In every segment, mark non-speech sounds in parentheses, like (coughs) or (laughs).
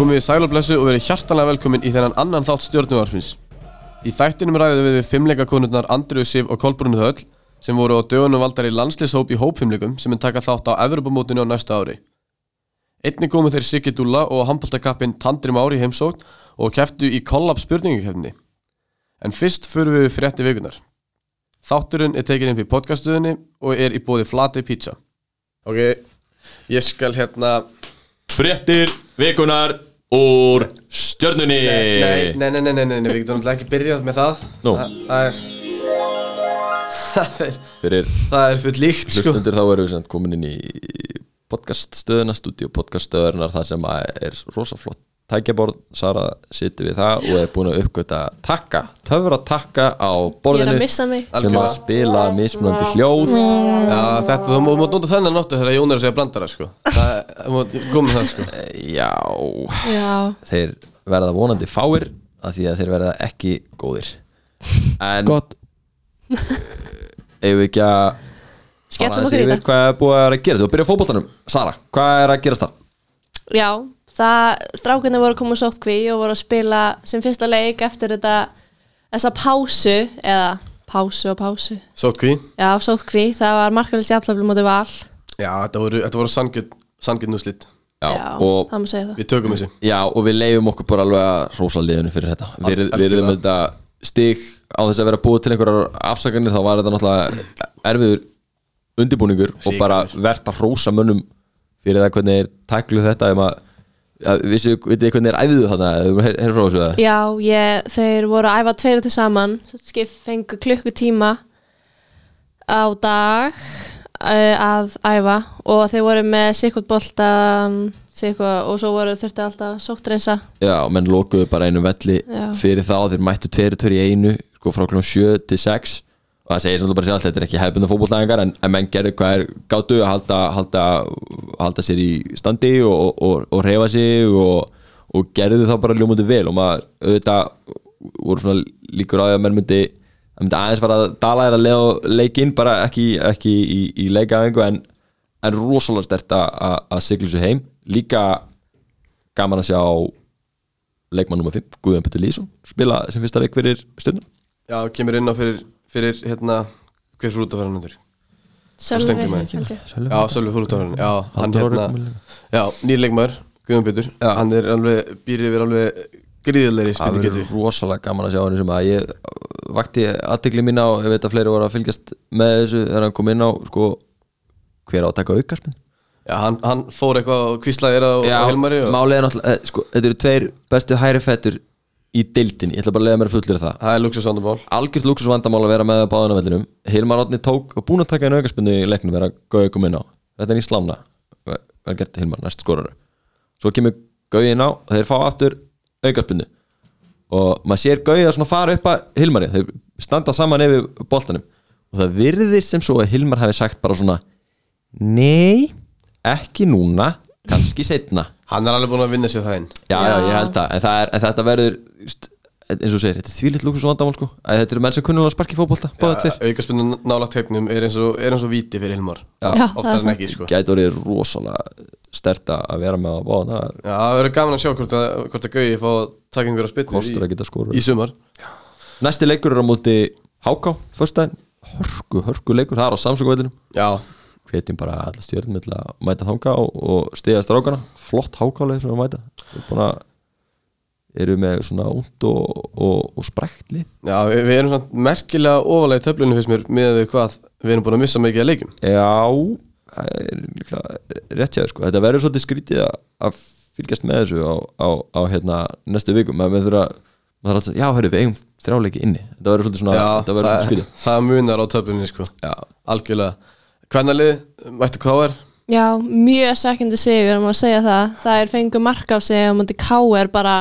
Komið í sæl og blessu og verið hjartanlega velkomin í þennan annan þátt stjórnuvarfins. Í þættinum ræðum við við fimmleika konurnar Andriu Sif og Kolbrunni Þöll sem voru á dögunum valdar í landslýshóp í hópfimmleikum sem er taka þátt á Evropamótinu á næsta ári. Einni komu þeir Siggi Dúlla og handbóltakappinn Tandri Mári í heimsókn og keftu í kollab spurningakefni. En fyrst förum við frétti vikunar. Þátturinn er tekin upp í podcastuðinni og er í bóði Flatey Pizza. Ok, ég skal hérna... Fréttir vikunar úr stjörnunni. Nei, nei, nei, nei, nei, nei, nei, við getum ekki byrjað með það. Nú. Þa, Það er (laughs) Það er, Fyrir það er full líkt sko. hlustundur þá erum við sagt komin inn í podcaststöðuna, stúdíu podcaststöðunar þar sem að er rosa flott tækjaborð, Sara situr við það og er búin að uppgöta takka töfra takka á borðinu sem að spila mismunandi hljóð. Já, þetta, þú má mátt nota þennan náttu þegar Jón er að segja brandara sko. Það, koma það sko. Já, Já, þeir verða vonandi fáir af því að þeir verða ekki góðir. En Gott. Eigum við ekki að aðeins okkur í þetta. Hvað er búið að gera? Þú byrjar fótboltanum. Sara, hvað er að gerast það? Já, það, strákunni voru að koma úr sótkví og voru að spila sem fyrsta leik eftir þetta þessa pásu, eða pásu og pásu. Sótkví Já, sótkví, það var markalist jafnlöflu móti val. Já, þetta voru, þetta voru sangjörn Sangjörn úrslit. Já, Já, og, það má segja það. Við tökum þessu. Já, og við leifum okkur bara alveg að rósa liðinu fyrir þetta. Við við algjörlega. erum þetta stig á þess að vera búið til einhverjar afsakanir þá var þetta náttúrulega erfiður undirbúningur og bara verðt að rósa mönnum fyrir það hvernig er tækluð þetta ef maður vissu, vitið þið hvernig er æfðu eða? Já, ég, þeir voru að æfa tveir til saman. Skip fengu klukkutíma á dag uh, að æfa. Og þeir voru með sikkert boltan sikkert, og svo voru þurfti alltaf sóttreinsa. Já, menn lokuðu bara einu velli Já. fyrir þá, þeir mættu tveir tveir í einu sko frá klón 7 til 6 og það segir þú bara sjálf, þetta er ekki hefbundu fótbolltæðingar en, en menn gerðu hvað er gáttu að halda, halda, halda sér í standi og, og, og reyfa sig og, og gerðu þá bara ljómundi vel og maður auðvitað voru svona líkur á því að menn myndi, myndi aðeins fara að dala þér að lega leikinn bara ekki, ekki í, í leikaðingu en, en rosalega stert að, að- sigla þessu heim líka gaman að sjá leikmann nr. 5, Guðjón Petur Lýsson spila sem fyrsta leik fyrir stundum Já, kemur inn á fyrir, fyrir hérna Hver fyrir út að fara nöndur? Sölvi. Já, Sölvi fyrir út að fara Já, hann hérna. Já, nýr leikmaður Guðjón Pétur Já. Hann er alveg, býr yfir alveg gríðilegri það spilningetu verður rosalega gaman að sjá hann sem að ég vakti aðtegli mín á ég veit að fleiri voru að fylgjast með þessu þegar hann kom inn á sko, hver á að taka aukarspinn Já, hann, hann fór eitthvað og kvíslaði þér á, Helmari og málið er náttúrulega eh, sko, þetta eru tveir bestu hæri fettur í deildin, ég ætla bara að lega mér að fullir það. Það er luxusvandamál algjört luxusvandamál að vera með á báðanavellinum Hilmar Átni tók og búin að taka einu aukarspinnu í leiknum vera Gauði kom inn á. Þetta er í slána, vel gert Hilmar næst skoraru. Svo kemur Gauði inn á og þeir fá aftur aukarspinnu og maður sér Gauði að svona fara upp að Hilmari. Þeir standa saman yfir boltanum. Og það virðist sem svo að Hilmar hafi sagt bara svona nei, ekki núna kannski setna Hann er alveg búin að vinna sér það inn. Já, já, ég held það, en, það er, en þetta verður just, eins og segir, þetta er þvílitt luxusvandamál sko, að þetta eru menn sem kunnulega sparki fótbolta báða tveir, Aukaspinnu nálagt tegnum er eins og, er eins og víti fyrir Hilmar. Já, sko. Gæti orðið rosalega stert að vera með á er Já, það verður gaman að sjá hvort að, hvort að Gauði fá að taka einhverja að í, í sumar. Næsti leikur er á móti Háká, föstudaginn. Hörku, hörku leikur, það er á Samsung-vellinum Já, hvetjum bara alla stjórnum til að mæta þanga og, og stiga strákana. Flott hákáleið sem að mæta. Þeir búin að eru með svona út og, og, og sprekt lið. Já við, við erum svona merkilega ofalega í töflunum fyrst mér með við hvað við erum búin að missa mikið að leikjum. Já, það er líklega rétt hjá sko. Þetta verður svolítið skrítið að- að fylgjast með þessu á, á, á hérna, næstu vikum. Maður með þurfa maður þarf alltaf, já, hörru, við eigum þrjáleiki inni. Þetta verður svolítið svona, Já, þetta verður það, svolítið skrítið. það munar á töflunni, sko. Já, Algjörlega Hvernalið, mættu KR Já, mjög sækindi sigur um að segja það. Það er fengu mark á sig á múti K.R. bara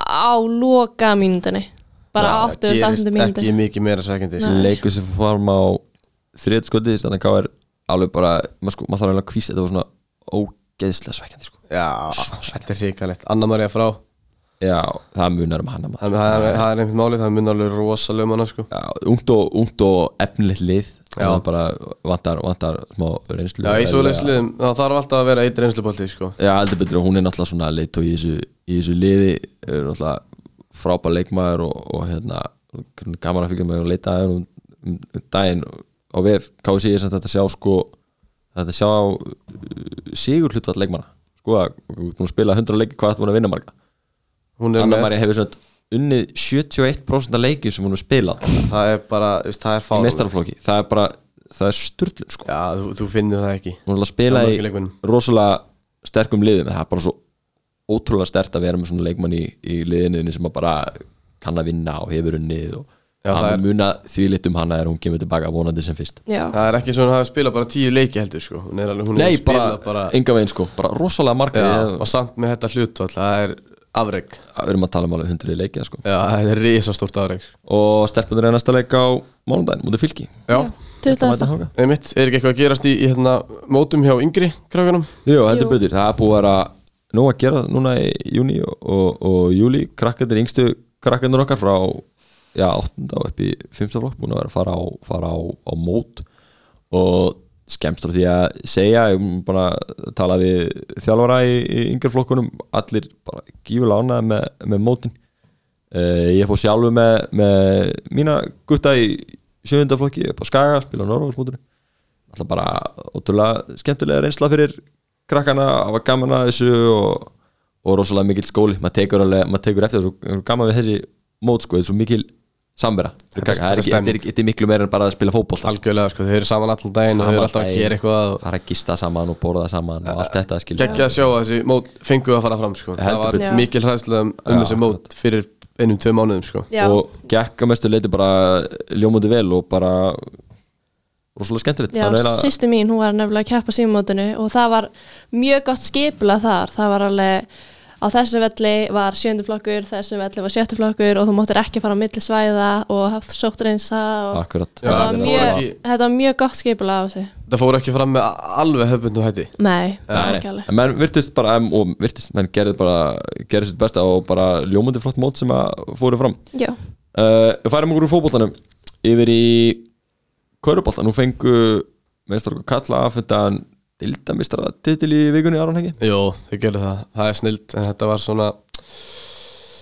á loka mínútunni. Bara Já, áttu og gerist stafnandi mínútu. Ekki mikið meira sækindi Nei. leikur sem fórum á þriðt skotið, þannig að er alveg bara, maður, sko, maður þarf alveg að kvísa þetta var svona ógeðslega svekkjandi, sko. Já, þetta er hrikalegt. Anna Maria frá. Já, það munar um hana maður. Það það er, það er einhvern málið, það munar alveg rosalega um hana, sko. Já, ungt og, og efnilegt lið. Það bara vantar, vantar smá reynslu Já, í svo leysliðum, það þarf alltaf að vera eitt reynslubolti, sko. Já, heldur betur og hún er náttúrulega svona leitt og í þessu, í þessu liði er náttúrulega frábær leikmaður og, og hérna gaman að fylgja með og leita að henn um, um, um daginn og við KSI er samt þetta sjá sko þetta sjá uh, sigur hlutvall leikmanna. Sko að að spila 100 leiki hvað er búin að vinna marga? Hún er Anna með, Maria hefur svona unnið 71% af leikjum sem hún hefur spilað. Það er bara, það er mestaraflokki það er bara, það er sturlun sko. Já, þú, þú finnur það ekki. Hún er að spila er í rosalega sterkum liðum. Það er bara svo ótrúlega stert að vera með svona leikmann í, í liðinni sem að bara kann að vinna og hefur unnið og Já, það hann er- muna því litum hana er hún kemur tilbaka vonandi sem fyrst. Já, Það er ekki svona að hafa spilað bara tíu leiki heldur, sko. Hún er alveg, hún er Nei, að spila bara, bara, enga veginn sko. Bara rosalega marga og samt með þetta hlutvall, það er afreg við erum að tala um alveg hundruði leikja sko Já, það er risastórt afreg sko. og stelpunir er næsta leik á mánudaginn mútið fylki Já, 20. einmitt, er ekki eitthvað að gerast í, í hérna, mótum hjá yngri krakkanum? Jú, heldur betur, það er búið að vera nú að gera núna í júni og, og, og júli, krakkarnir, yngstu krakkarnir okkar frá, já, 8. og upp í 5. flokk, búin að vera að fara á, fara á, á mót og skemmst frá því að segja ég er búin að tala við þjálfara í, í yngri flokkunum, allir bara gífulega ánæði með, með mótin. Uh, ég fór sjálfu með, með mína gutta í sjöfundaflokki upp á Skaga, spila á Norrvaldsmótinu alltaf bara ótrúlega skemmtilega reynsla fyrir krakkana að var gaman að þessu og, og rosalega mikil skóli. Maður tekur, alveg, maður tekur eftir þessu gaman við þessi mót sko, er svo mikil samvera. Þetta er- það er er er, er miklu meira en bara að spila fótboll Algjörlega, sko, þau eru saman allan daginn og þau eru alltaf að gera eitthvað og fara að gista saman og borða saman og allt þetta geggja að sjá að þessi mót fengu að fara fram, sko. Það var betur. mikil hræðslega um, um Já, þessi mót fyrir einum, tvei mánuðum, sko. Já, og gekk að mestu leiti bara ljómundi vel og bara rosalega skemmtilegt. Já, Það er eiginlega- sýstu mín, hún var nefnilega að keppa símótinu og það var mjög gott skipula þar. Það var alveg, á þessu velli var sjönduflokkur, þessu velli var sjöttuflokkur og þú máttir ekki fara á milli svæða og haft sótt reynsa og akkurat. Þetta, var mjög, þetta var mjög gott skipula á þessu. Það fór ekki fram með alveg höfbundum hætti? Nei, það ekki alveg. En menn virtist bara og virtist, menn gerði bara gerði sitt besta og bara ljómundi flott mót sem að fóru fram. Já, uh, færum okkur úr fótboltanum yfir í Köruboltan, nú fengu meðstar okkur kalla aðfundan dildamistra titil í vikunni Aron Hengi Jú, þau gerðu það, það er snild en þetta var svona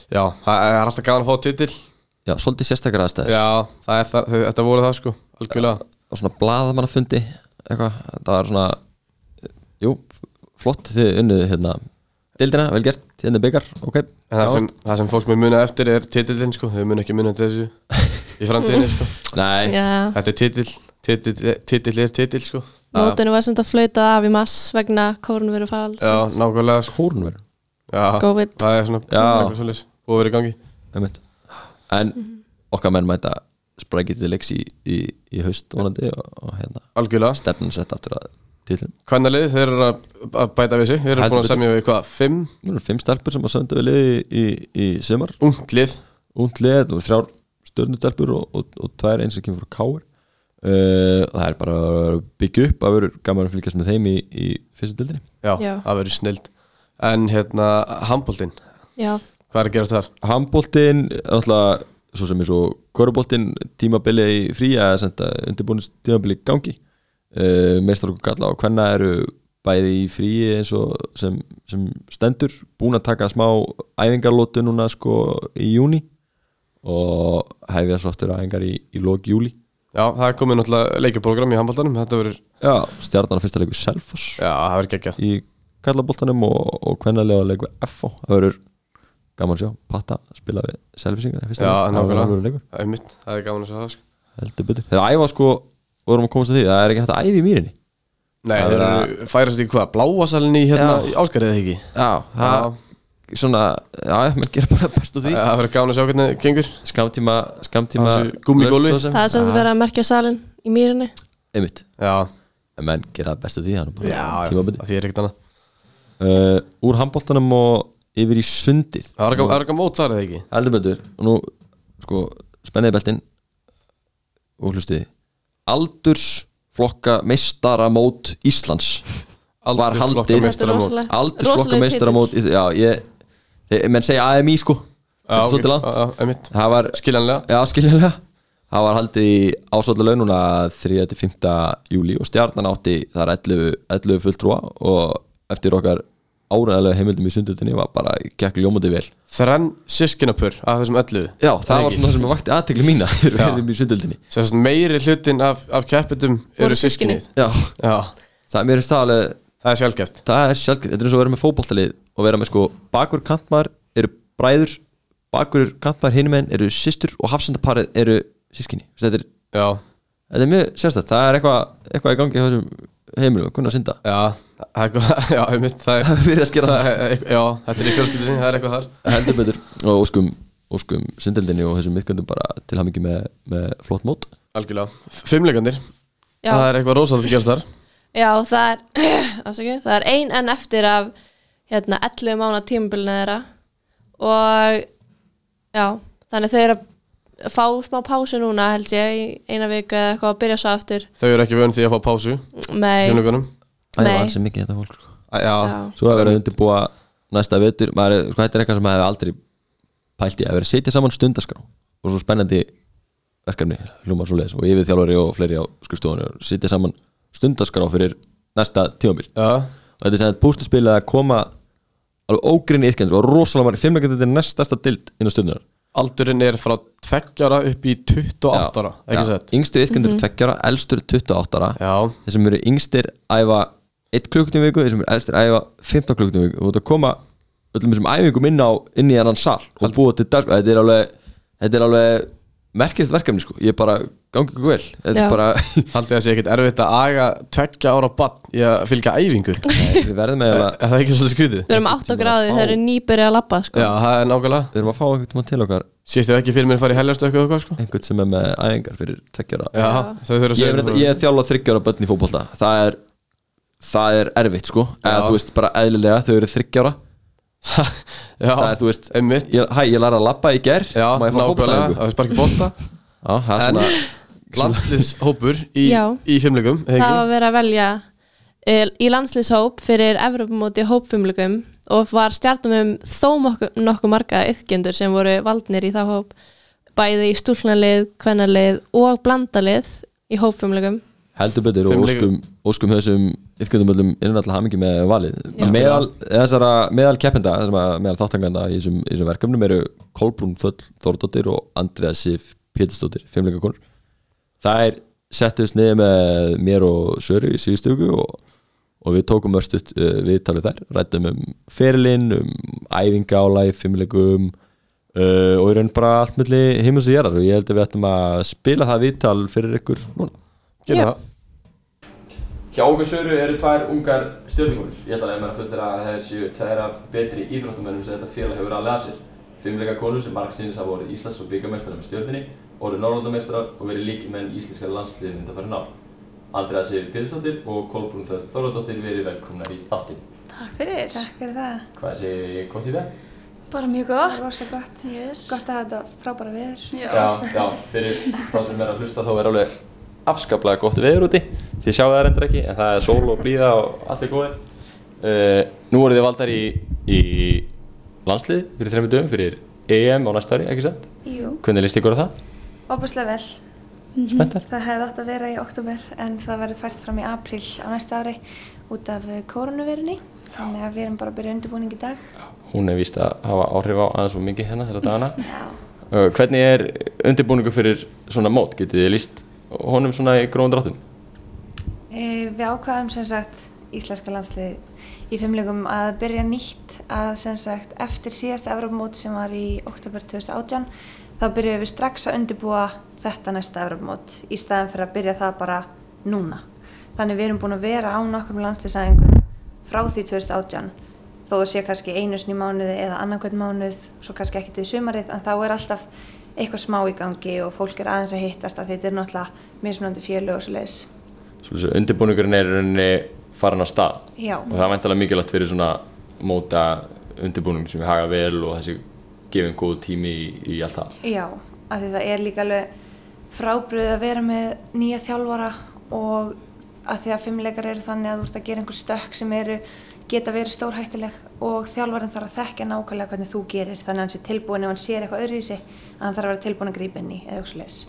Já, það er alltaf gaman að fá titil. Já, svolítið sérstakar aðstæður. Já, það er það, þetta voru það sko, algjörlega. Og svona blaðamannafundi eitthvað, það var svona jú, flott þið unnið hérna dildina, vel gert, hérna byggar ok, það sem, það sem fólk mér muna eftir er titillinn sko, þau muna ekki muna eftir þessu (laughs) í framtíðinni sko. Nei, já. Þetta er titill, titill, titill er titill sko Mótinu var sem þetta flautað af í mass vegna kórnveru fall Já, nákvæmlega sko. Hórnverð Já, COVID. Það er svona Já. eitthvað að vera í gangi. Einmitt. en okkar menn mæta sprækið til leiks í, í, í haust vonandi og, og hérna Algjörlega, stefnun sett aftur að titlun hvernig liðið, þeir eru að, að bæta við sig. Þeir eru Heldur búin að betur. semja við hvað, fimm, nú eru fimm stelpur sem að söndu við liði í, í, í sumar. Ungt lið. Og þrjár stjörnustelpur og, og, og tvær eins sem kemur frá káir og það er bara að byggja upp að vera gaman að fylgjast með þeim í, í fyrstu dildinni Já, Já. það verður snild En hérna, handbóltinn, Já, hvað er að gerast þar? handbóltinn er náttúrulega svo sem er svo korubóltinn tímabili í frí að senda undirbúinist tímabili í gangi. Uh, meistar okkur kalla og hvenna eru bæði í frí eins og sem, sem stendur búin að taka smá æfingarlótu núna sko í júni og hefja svo aftur æfingar í, í lók júli Já, það er komið náttúrulega leikjaprógram í handbóltanum Þetta verður, Já, stjarnan á fyrsta leiku Selfoss. Já, það verður geggjað. Í kallaboltanum og, og hvennalega leiku FO það verður gaman að sjá. Patta spila við fyrsta Já. Það nákvæmlega. Það er mitt, það er gaman að segja það sko. Heldur betur. Þeir æfa sko, vorum að komast að því það er ekki hægt að æfa í mýrinni. Nei, Það þeir er eru færast í hvað, bláasalinni í hérna Það svona, já, menn gera bara best úr því. Það verður gaman að sjá hvernig það gengur. Skamtíma, skamtíma sem. það er sem að vera að merkja salin í mýrinni einmitt, Já, en menn gera best úr því það er bara já, já, það er ekkert annað. Uh, úr handbóltanum og yfir í sundið. Það er ekki mót þar eða ekki? Heldur betur. Og nú, sko, spenniði beltin og hlustiði aldursflokka meistaramót Íslands. Aldursflokka haldið meistaramót. aldursflokka meistaramót já, ég, menn segja AMI sko. Já, Þetta er ok, svolítið langt. já, það var, Skiljanlega. Já, skiljanlega. Það var haldið í ásvölduleg núna 3-5. júli og stjarnan átti þar 11, 11 fulltrúa og eftir okkar áræðilega heimildum í sundöldinni var bara gekk ljómandi vel. Þrenn sískinapur af þessum öllu Já, það var svona það sem vakti aðtegli mína (laughs) þegar við heimildum í sundöldinni Sérst meiri hlutin af, af keppitum eru sískinni. Já, Já, það er mér finnst það alveg það er sjálfgeft það er sjálfgætt, þetta er eins og að vera með fótboltalið og vera með sko, bakur kantmar eru bræður, bakur kantmar hinum en eru systur og hafsendaparið eru sískinni, þetta er, Já, þetta er mjög sérstætt, það er eitthvað, eitthvað í gangi á þessum heimilum, kunna að synda. Já, það er (laughs) einmitt, það er við að skera það. Er Já, þetta er í fjölskyldinni, það er eitthvað þar. Heldur betur. Og óskum, óskum syndeldinni og þessum miðgöndum bara til hamingi með, með flott mót. Algjörlega. Fimmleikandir, Já, það er eitthvað rosalega að gerast þar já það er (clears throat) afsakið, það er ein enn eftir af hérna 11 mánu tímabilinu þeirra. Og já, þannig þau eru að fá smá pásu núna held ég í eina viku eða eitthvað að byrja svo aftur. Þau eru ekki vön því að fá pásu Nei, það er alls mikið þetta fólk sko. Já, já, svo að vera undirbúa næsta er- sko, þetta er eitthvað sem maður hefur aldrei pælt í að vera að setja saman stundaskrá og svo spennandi verkefni hljómar svo leiðis og yfir þjálfari og fleiri á skrifstofunni og setja saman stundaskrá fyrir næsta tímabil. Já, og þetta er sem pústuspil að koma alveg ógrinni ytkendur og rosalega margir. Fimmleikandi þetta er næst stærsta dild inn á stundunar aldurinn er frá 20 ára upp í 28 ára Ekki sett yngstu ytkendur er 20 ára, elstur er 28 ára. Já, þeir sem eru yngstir æfa 1 klukkutíma í viku, þeir sem eru elstir æfa 15 klukkutíma í viku. Og að koma öllum þessum æfingum inn á inn í annan sal og búa til dag, þetta er alveg þetta er alveg merkilegt verkefni sko. ég bara gangi ykkur vel. Þetta er bara, (laughs) haldið að sé ekkert erfitt að aga 20 ára bann í að fylgja æfingu. Nei, við verðum Er eiginlega er það ekki svolítið skrítið? við erum 8 gráði, þau eru nýbyrja að labba sko. Já, það er nákvæmlega. Við erum að fá einhvern tíma til okkar. Sýttu ekki fyrir mér að fara í heljarstökku eða eitthvað sko? Einhvern sem er með æfingar fyrir tveggjara að ég, er ég er þjálfað þryggjára börn í fótbolta. Það er, það er erfitt sko. Eða þú veist bara eðlilega þau eru þryggjára (laughs) Já, það er þú veist hæ, ég læra að labba í ger það er er En- svona (laughs) Landsliðshópur í, í fimmleikum það var verið að velja eh, í landslýshóp fyrir Evropamóti hópfumlugum og var stjartum um þó nokkuð nokku marga yðgjendur sem voru valdnir í þá hóp. Bæði í stúlnalið, kvennalið og blandalið í hópfumlugum heldur betur og óskum, óskum þessum yfkjöndum öllum innan alltaf hamingi með valið. Meðal, þessara, meðal keppenda meðal þáttanganda í þessum, í þessum verkefnum eru Kolbrún Þöll Þórdóttir og Andrea Sif Pétursdóttir fimmleikakonur það er settist niður með mér og Söru í síðustu hugu og, og við tókum örstuðt uh, viðtalið þær rættum um ferilinn, um æfingálæg, fimmleikum uh, og í raun bara allt milli heimus og jærar og ég held að við ættum að spila það viðtal fyrir ykkur núna Gera Já. það Hjá okkur Söru eru tvær ungar stjórningunir. Ég ætla að leiða mér að fullera að þeir séu tvær af betri íþróttumennum sem þetta félag hefur aðlega af sér. Fimmleika konur sem marg sinnis hafa voru Íslands og byggamestrar með stjórninni, voru Norrlandamestrar og verið líki menn íslenska landsliðin undan fyrir ná. Andrea Sif Pétursdóttir og Kolbrún Þöll Þorðardóttir verið velkomnar í þáttinn. Takk fyrir. Takk fyrir það. Hvað sé gott í það? Bara mjög gott. Rosa gott. Yes. Gott að hafa þetta frábæra veður. Já. Já, já, fyrir þá sem er að hlusta þá er alveg afskaplega gott veður úti þið sjáu það reyndar ekki, en það er sól og blíða og allir góði uh, Nú voru þið valdar í, í landslið fyrir þrejum dögum fyrir EM á næsta ári, ekki sant? Jú, Hvernig líst ykkur á það? Opaslega vel. Spenntar? Það hefði átt að vera í oktober en það verður fært fram í apríl á næsta ári út af koronavirunni. Þannig að við erum bara að byrja undirbúning í dag. Hún er víst að hafa áhrif á aðeins og mikið hérna þessa dagana (laughs) Já. uh, Hvernig er undirbúningu fyrir svona mót? Getið þið líst honum svona í gróðum dráttum? E, við ákvaðum sem sagt íslenska landslið í fimmlegum að byrja nýtt að sem sagt eftir síðasta Evropamót sem var í oktober 2018 þá byrjuðum við strax að undirbúa þetta næsta Evropamót í staðan fyrir að byrja það bara núna. Þannig við erum búin að vera á nokkrum landsliðsæðingum frá því 2018 þó það sé kannski einu í mánuði eða annarkvæmt mánuð, svo kannski ekki til sumarið en þá er alltaf eitthvað smá í gangi og fólk er aðeins að hittast að þetta er náttúrulega mismunandi fjölu og svo leiðis. Svo undirbúningurinn er í rauninni farin á stað Já. og það er væntalega mikilvægt fyrir svona móta undirbúning sem við haga vel og þessi gefum góð tími í, í allt það. Já, af því það er líka alveg frábröð að vera með nýja þjálfara og að því að fimmleikar eru þannig að þú ert að gera einhver stökk sem eru, geta verið stórhættuleg og þjálfarinn þarf að þekkja nákvæmlega hvernig þú gerir. Þannig að hann sé tilbúin ef hann sér eitthvað öðruvísi að hann þarf að vera tilbúin að grípa inn í eða leis.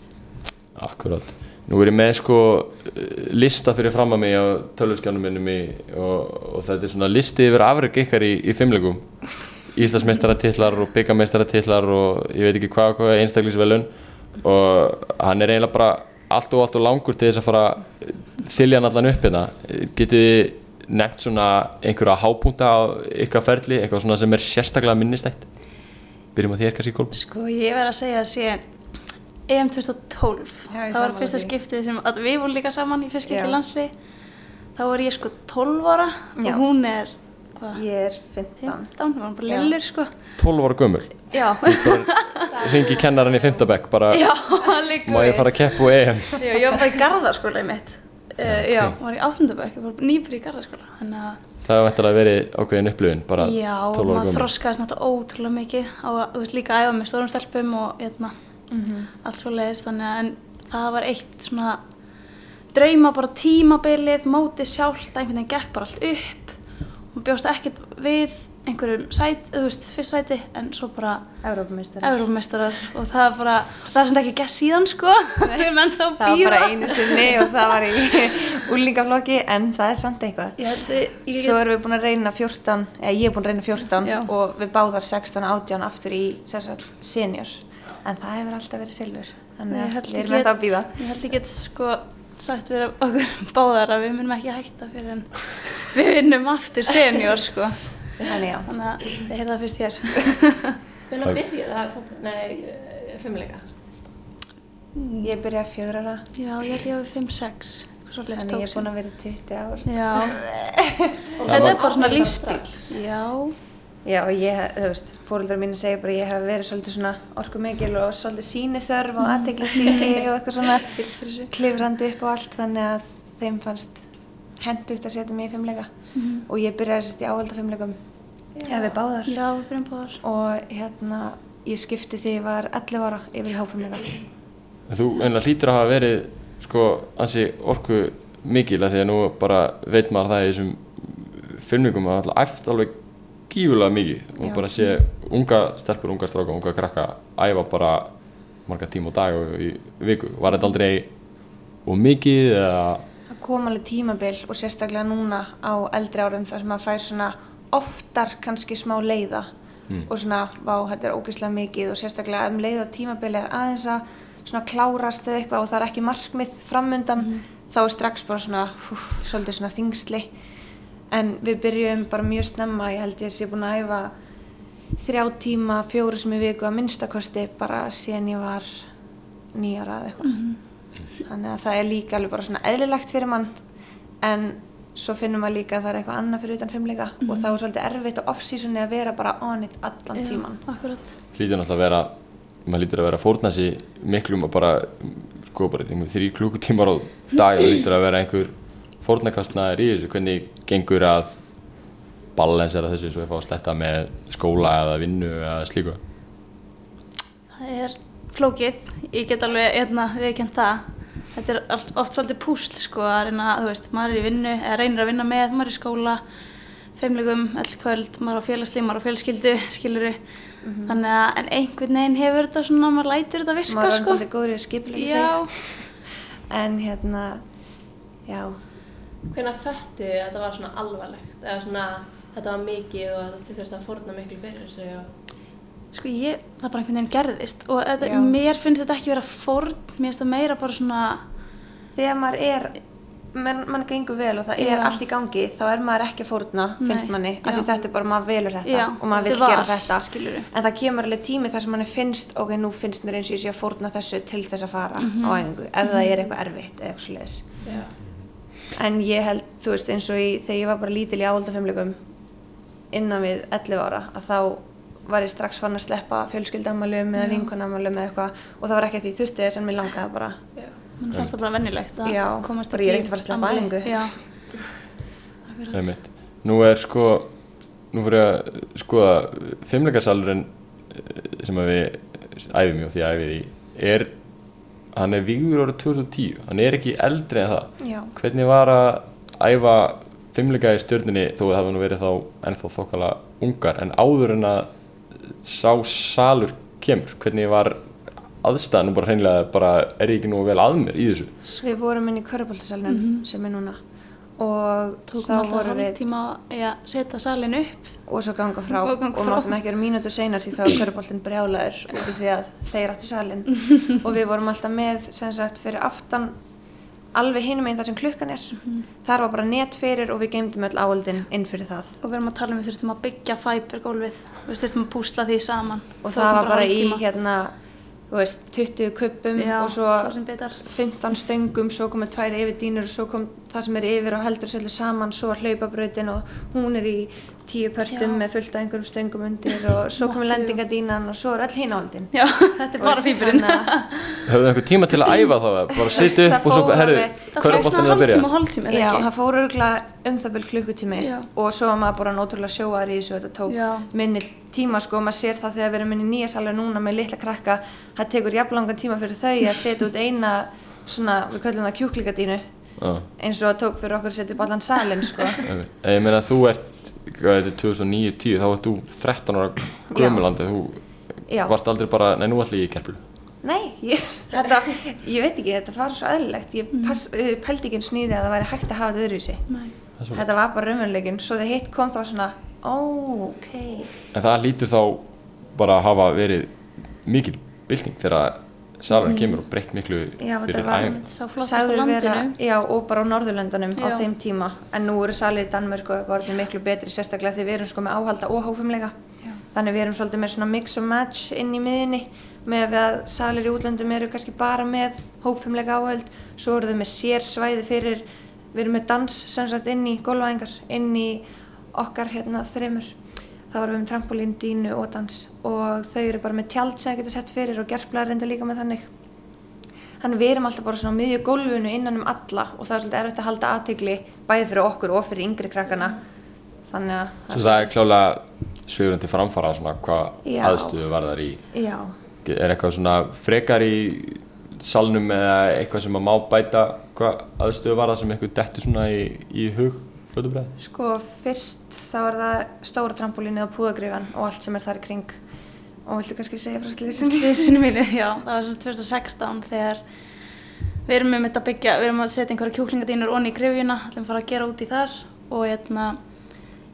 Akkurát Nú er ég með sko lista fyrir fram að mig á tölvskjánum minnum í, og, og þetta er svona listi yfir afreg ykkar í, í fimmlegum Íslandsmeistaratitlar og byggameistaratitlar og ég veit ekki hvað og hvað einstaklisvelun og hann er eiginlega bara allt og allt og langur til þess að fara að þylja hann allan upp hérna. Getið þið nefnt svona einhverja hápunta á ykkar ferli, eitthvað svona sem er sérstaklega minnistætt? Byrjum á þér kannski Kolb Sko ég verð að segja að sé EM 2012 Já, það var fyrsta skiptið sem að við vorum líka saman í fyrst skiptið Já. landslið. Þá var ég sko 12 ára Já. og hún er hvað, Ég er 15 15, hún var bara Já. lillur sko. 12 ára gömul. Já, ringi kennaran í fimmtabekk bara já, má ég fara að keppa úr EM? Já, ég var bara í garðaskóla mitt uh, Já, var í áttundabæk, ég var nýbúr í garðaskóla Þannig að það hefur vantilega verið ákveðin upplifun bara Já, 12 ára maður gömul. þroskaðist náttúrulega ótrúlega mikið á að, þú veist, líka að æfa með stórum stelpum og hérna, allt svo leiðist þannig að en það var eitt svona drauma bara tímabilið, mótið sjálft, einhvern veginn gekk bara allt upp og bjóst ekkert við einhverjum sæt, þú veist, fyrst sæti en svo bara Evrópumistari Evrópmeistarar og það er bara, það er sem ekki gert síðan sko, við (laughs) erum ennþá að Það var býða bara einu sinni og það var í (laughs) úlingaflokki en það er samt eitthvað. Ég ég, ég Svo erum við búin að reyna 14, eða ég er búin að reyna 14 Já. og við báðar 16 og 18 aftur í sérsagt senior. En það hefur alltaf verið silfur þannig að við erum þetta að býða ég held get sko sagt fyrir okkur báðar að við munum ekki hætta fyrir en við vinnum aftur senior sko. Þannig já, þannig að ég heyrði það fyrst hér. Hvernig byrjaði það fótbolta? Nei, fimmleika. Ég byrjaði að fjögur ára. Já ég held ég 5-6 eitthvað svo leist þannig ég er búin að vera í 20 ár. Já. Það (laughs) þetta er bara svona lífstíl já Já, og ég, þú veist, fóreldrar mínu segja bara ég hef verið svolítið svona orkumikil og svolítið síni þörf og aðtegli síni og eitthvað (laughs) svona klifrandi upp og allt þannig að þeim fannst hendugt að setja mig í fimmleika og ég byrjaði sérst í áhælda fimmleikum eða við báðar. Já við byrjum báðar. Og hérna ég skipti því ég var 11 ára yfir í háfimmleika þú einlega hlýtur að hafa verið sko ansi orku mikil að því að nú bara veit maður það í þessum filmingum að alltaf alveg gífulega mikið. Og bara sé unga stelpur, unga stráka, unga krakka æfa bara marga tíma á dag og í viku. Var þetta aldrei og mikið eða? Það kom alveg tímabil og sérstaklega núna á eldri árum þar sem maður fær svona oftar kannski smá leiða og svona, vá, þetta er ógeðslega mikið og sérstaklega um leiða tímabili er aðeins að svona klárast eða eitthvað og það er ekki markmið framundan þá er strax bara svona, hú, svolítið svona þingsli en við byrjum bara mjög snemma, ég held ég að sé búin að æfa þrjá tíma, fjóru sem í viku að minnstakosti bara síðan ég var nýjara eða eitthvað. Þannig að það er líka alveg bara svona eðlilegt fyrir mann. En svo finnum maður líka að það er eitthvað annað fyrir utan fimmleika og þá er svolítið erfitt á off-seasoni að vera bara on it allan tíman akkurat. Hlýtur náttúrulega að vera maður lítur að vera að fórna sig miklum og bara sko bara þrý klukkutímar á dag og lítur að vera einhver fórnakastnaður í þessu? Hvernig gengur að balansera þessu svo ég fá að sletta með skóla eða vinnu eða slíku? Það er flókið. Ég get alveg hérna viðkjönd það. Þetta er allt, oft svolítið púsl sko að reyna, þú veist, maður er í vinnu eða reynir að vinna með, maður er í skóla feimlegum, öll kvöld, maður á félagslið maður á fjölskyldu, skiluru þannig að, en einhvern veginn hefur þetta svona, maður lætur þetta virka maður er sko. svolítið góður í að skiplega já, sig en hérna já, Hvernig föttu þið að þetta var svona alvarlegt? Eða svona þetta var mikið og þið þurftu að fórna miklu fyrir þessu og... sko ég, það bara einhvern veginn gerðist. Og þetta, mér finnst þetta ekki vera fórn. Mér finnst það meira bara svona þegar maður er mann man gengur vel og það er Já. allt í gangi þá er maður ekki að fórna, finnst Nei, manni. Af því þetta er bara, maður velur þetta Já, og maður vil þetta er gera þetta. skilurðu. en það kemur alveg tími þar sem manni finnst ok, nú finnst mér eins og ég sé að fórna þessu til þess að fara Mhm. á æfingu ef það er eitthvað erfitt eða eitthvað svoleiðis. Já. En ég held, þú veist, eins og í, þegar ég var bara lítil í áhaldafimleikum innan við 11 ára að þá var ég strax fann að sleppa fjölskyldamælum eða vinkonamælum eða eitthvað. Og það var ekki að því ég þurfti þess en mér langaði bara. Mann fannst það bara vennilegt að Já, komast bara ég er ekkert að fara að sleppa æfingu. já, Það er mitt. Nú er sko, nú fyrir að skoða fimmleikasalurinn eh, sem að við æfum í og því að æfið í er, hann er víður árið 2010, hann er ekki eldri en það. Já. Hvernig var að æfa fimmleika í stjörninni þó að það hafa nú verið þá ennþá þokkala ungar? En áður en að sá salur kemur, hvernig var aðstæðan bara hreinlega bara er ég ekki nú vel að mér í þessu? Við vorum inn í Köruboltasalunum sem er núna og Tókum þá vorum við í að setja salin upp. og svo ganga frá Og og, máttum ekki vera mínútur seinar því þá var Köruboltin brjálaður út af því að þeir áttu salin (laughs) og við vorum alltaf með sem sagt fyrir aftan alveg hinum einn þar sem klukkan er þar var bara net fyrir og við geymdum öll áöldin inn fyrir það Og við erum að tala um við þurftum að byggja fæbergólfið. Við þurftum að púsla því saman. og það var bara í hálftíma. hérna veist, 20 kuppum Já, og svo svo sem bitar. 15 stöngum, svo komið tvær yfir dýnur og svo kom það sem er yfir og heldur svolítið saman, svo hlaupabrautin og hún er í tíu pörtum Já. með fullt af einhverjum stöngum undir og svo Mottu. lendingadínan og svo er áldin Já, (laughs) þetta er bara fýburinn. Höfðu þið einhver tíma til að (laughs) æfa þá bara sitja upp og svo, herru, Það hvað er að byrja? hálftíma Já, ekki? það fór örgulega um það byrj klukkutími Já. og svo var maður bara náttúrulega sjóar í þessu þetta tók Já. minni tíma sko og maður sér það þegar við erum inn í nýja salur núna með litla krakka það tekur jafnlangan tíma fyrir þau að setja út eina svona, við köllum það kjúklingadínu eins og það tók fyrir okkur að setja upp allan salin sko (laughs) ég meina þú ert, hvað þetta er 2009-10 þá ert þú 13 ára gömulandi þú Já. varst aldrei bara, nei nú ætla ég í kerplu Nei, ég, þetta, ég veit ekki, þetta var svo eðlilegt, ég pass, mm. pældi ekki eins nýði að það væri hægt að hafa þetta öðruvísi. Nei. Þetta var bara raunveruleikin, svo þegar hitt kom þá svona, ó, ok. En það lítur þá bara að hafa verið mikil bylting þegar salurinn kemur og breytt miklu Mm. Já, þetta fyrir á vera, já, og bara á Norðurlöndunum á Já. þeim tíma, en nú eru salir í Danmörk og eitthvað orðin miklu betri, sérstaklega því við erum sko með áhalda og hófumleika. Já. Þannig við erum svolítið með svona mix and match inn í miðinni, með að salir í útlöndum eru kannski bara með hófumleika áhald, svo eru þau með sér svæði fyrir, við erum með dans sem sagt inn í gólfæðingar, inn í okkar hérna þreymur. Þá erum við með trampolín, dínu og dans. Og þau eru bara með tjald sem það getur sett fyrir og gerflar reynda líka með þannig. Þannig við erum alltaf bara svona á miðju gólfinu innan um alla og það er svolítið erfitt að halda aðtegli bæði fyrir okkur og fyrir yngri krakkana. Þannig að Svo það er klálega svegurinn til framfara svona hvað aðstöðu var þar í. Já, er eitthvað svona frekar í salnum eða eitthvað sem að má bæta hvað aðstöðu var það sem eitthvað dettur svona í, í hug fljótubræði sko fyrst þá er það stóra trampolínu og púðagrifan og allt sem er þar í kring. Og viltu kannski segja frá? Slísinu mínu, já, það var svo 2016 þegar við erum með þetta að byggja, við erum að setja einhverja kjúklingadínur onni í grifjuna, ætlum að fara að gera út í þar og hérna,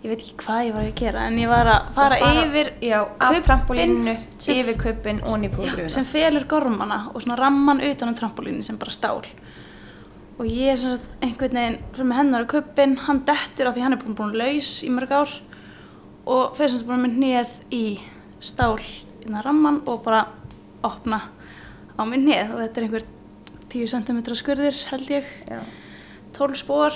ég veit ekki hvað ég var að gera en ég var að fara, yfir Já, af trampolínu, yfir kuppin og púðagrifina. sem felur gormana og svona ramman utan um trampolínu sem bara stál og ég sem sagt einhvern veginn sem með hennar á kuppin, hann dettur af því hann er búin, búin laus í mörg ár og fyrir sem sagt búin með hnið í stál innan ramman og bara opna á minn hnið og þetta er einhver 10 cm skurðir held ég, Já. 12 spór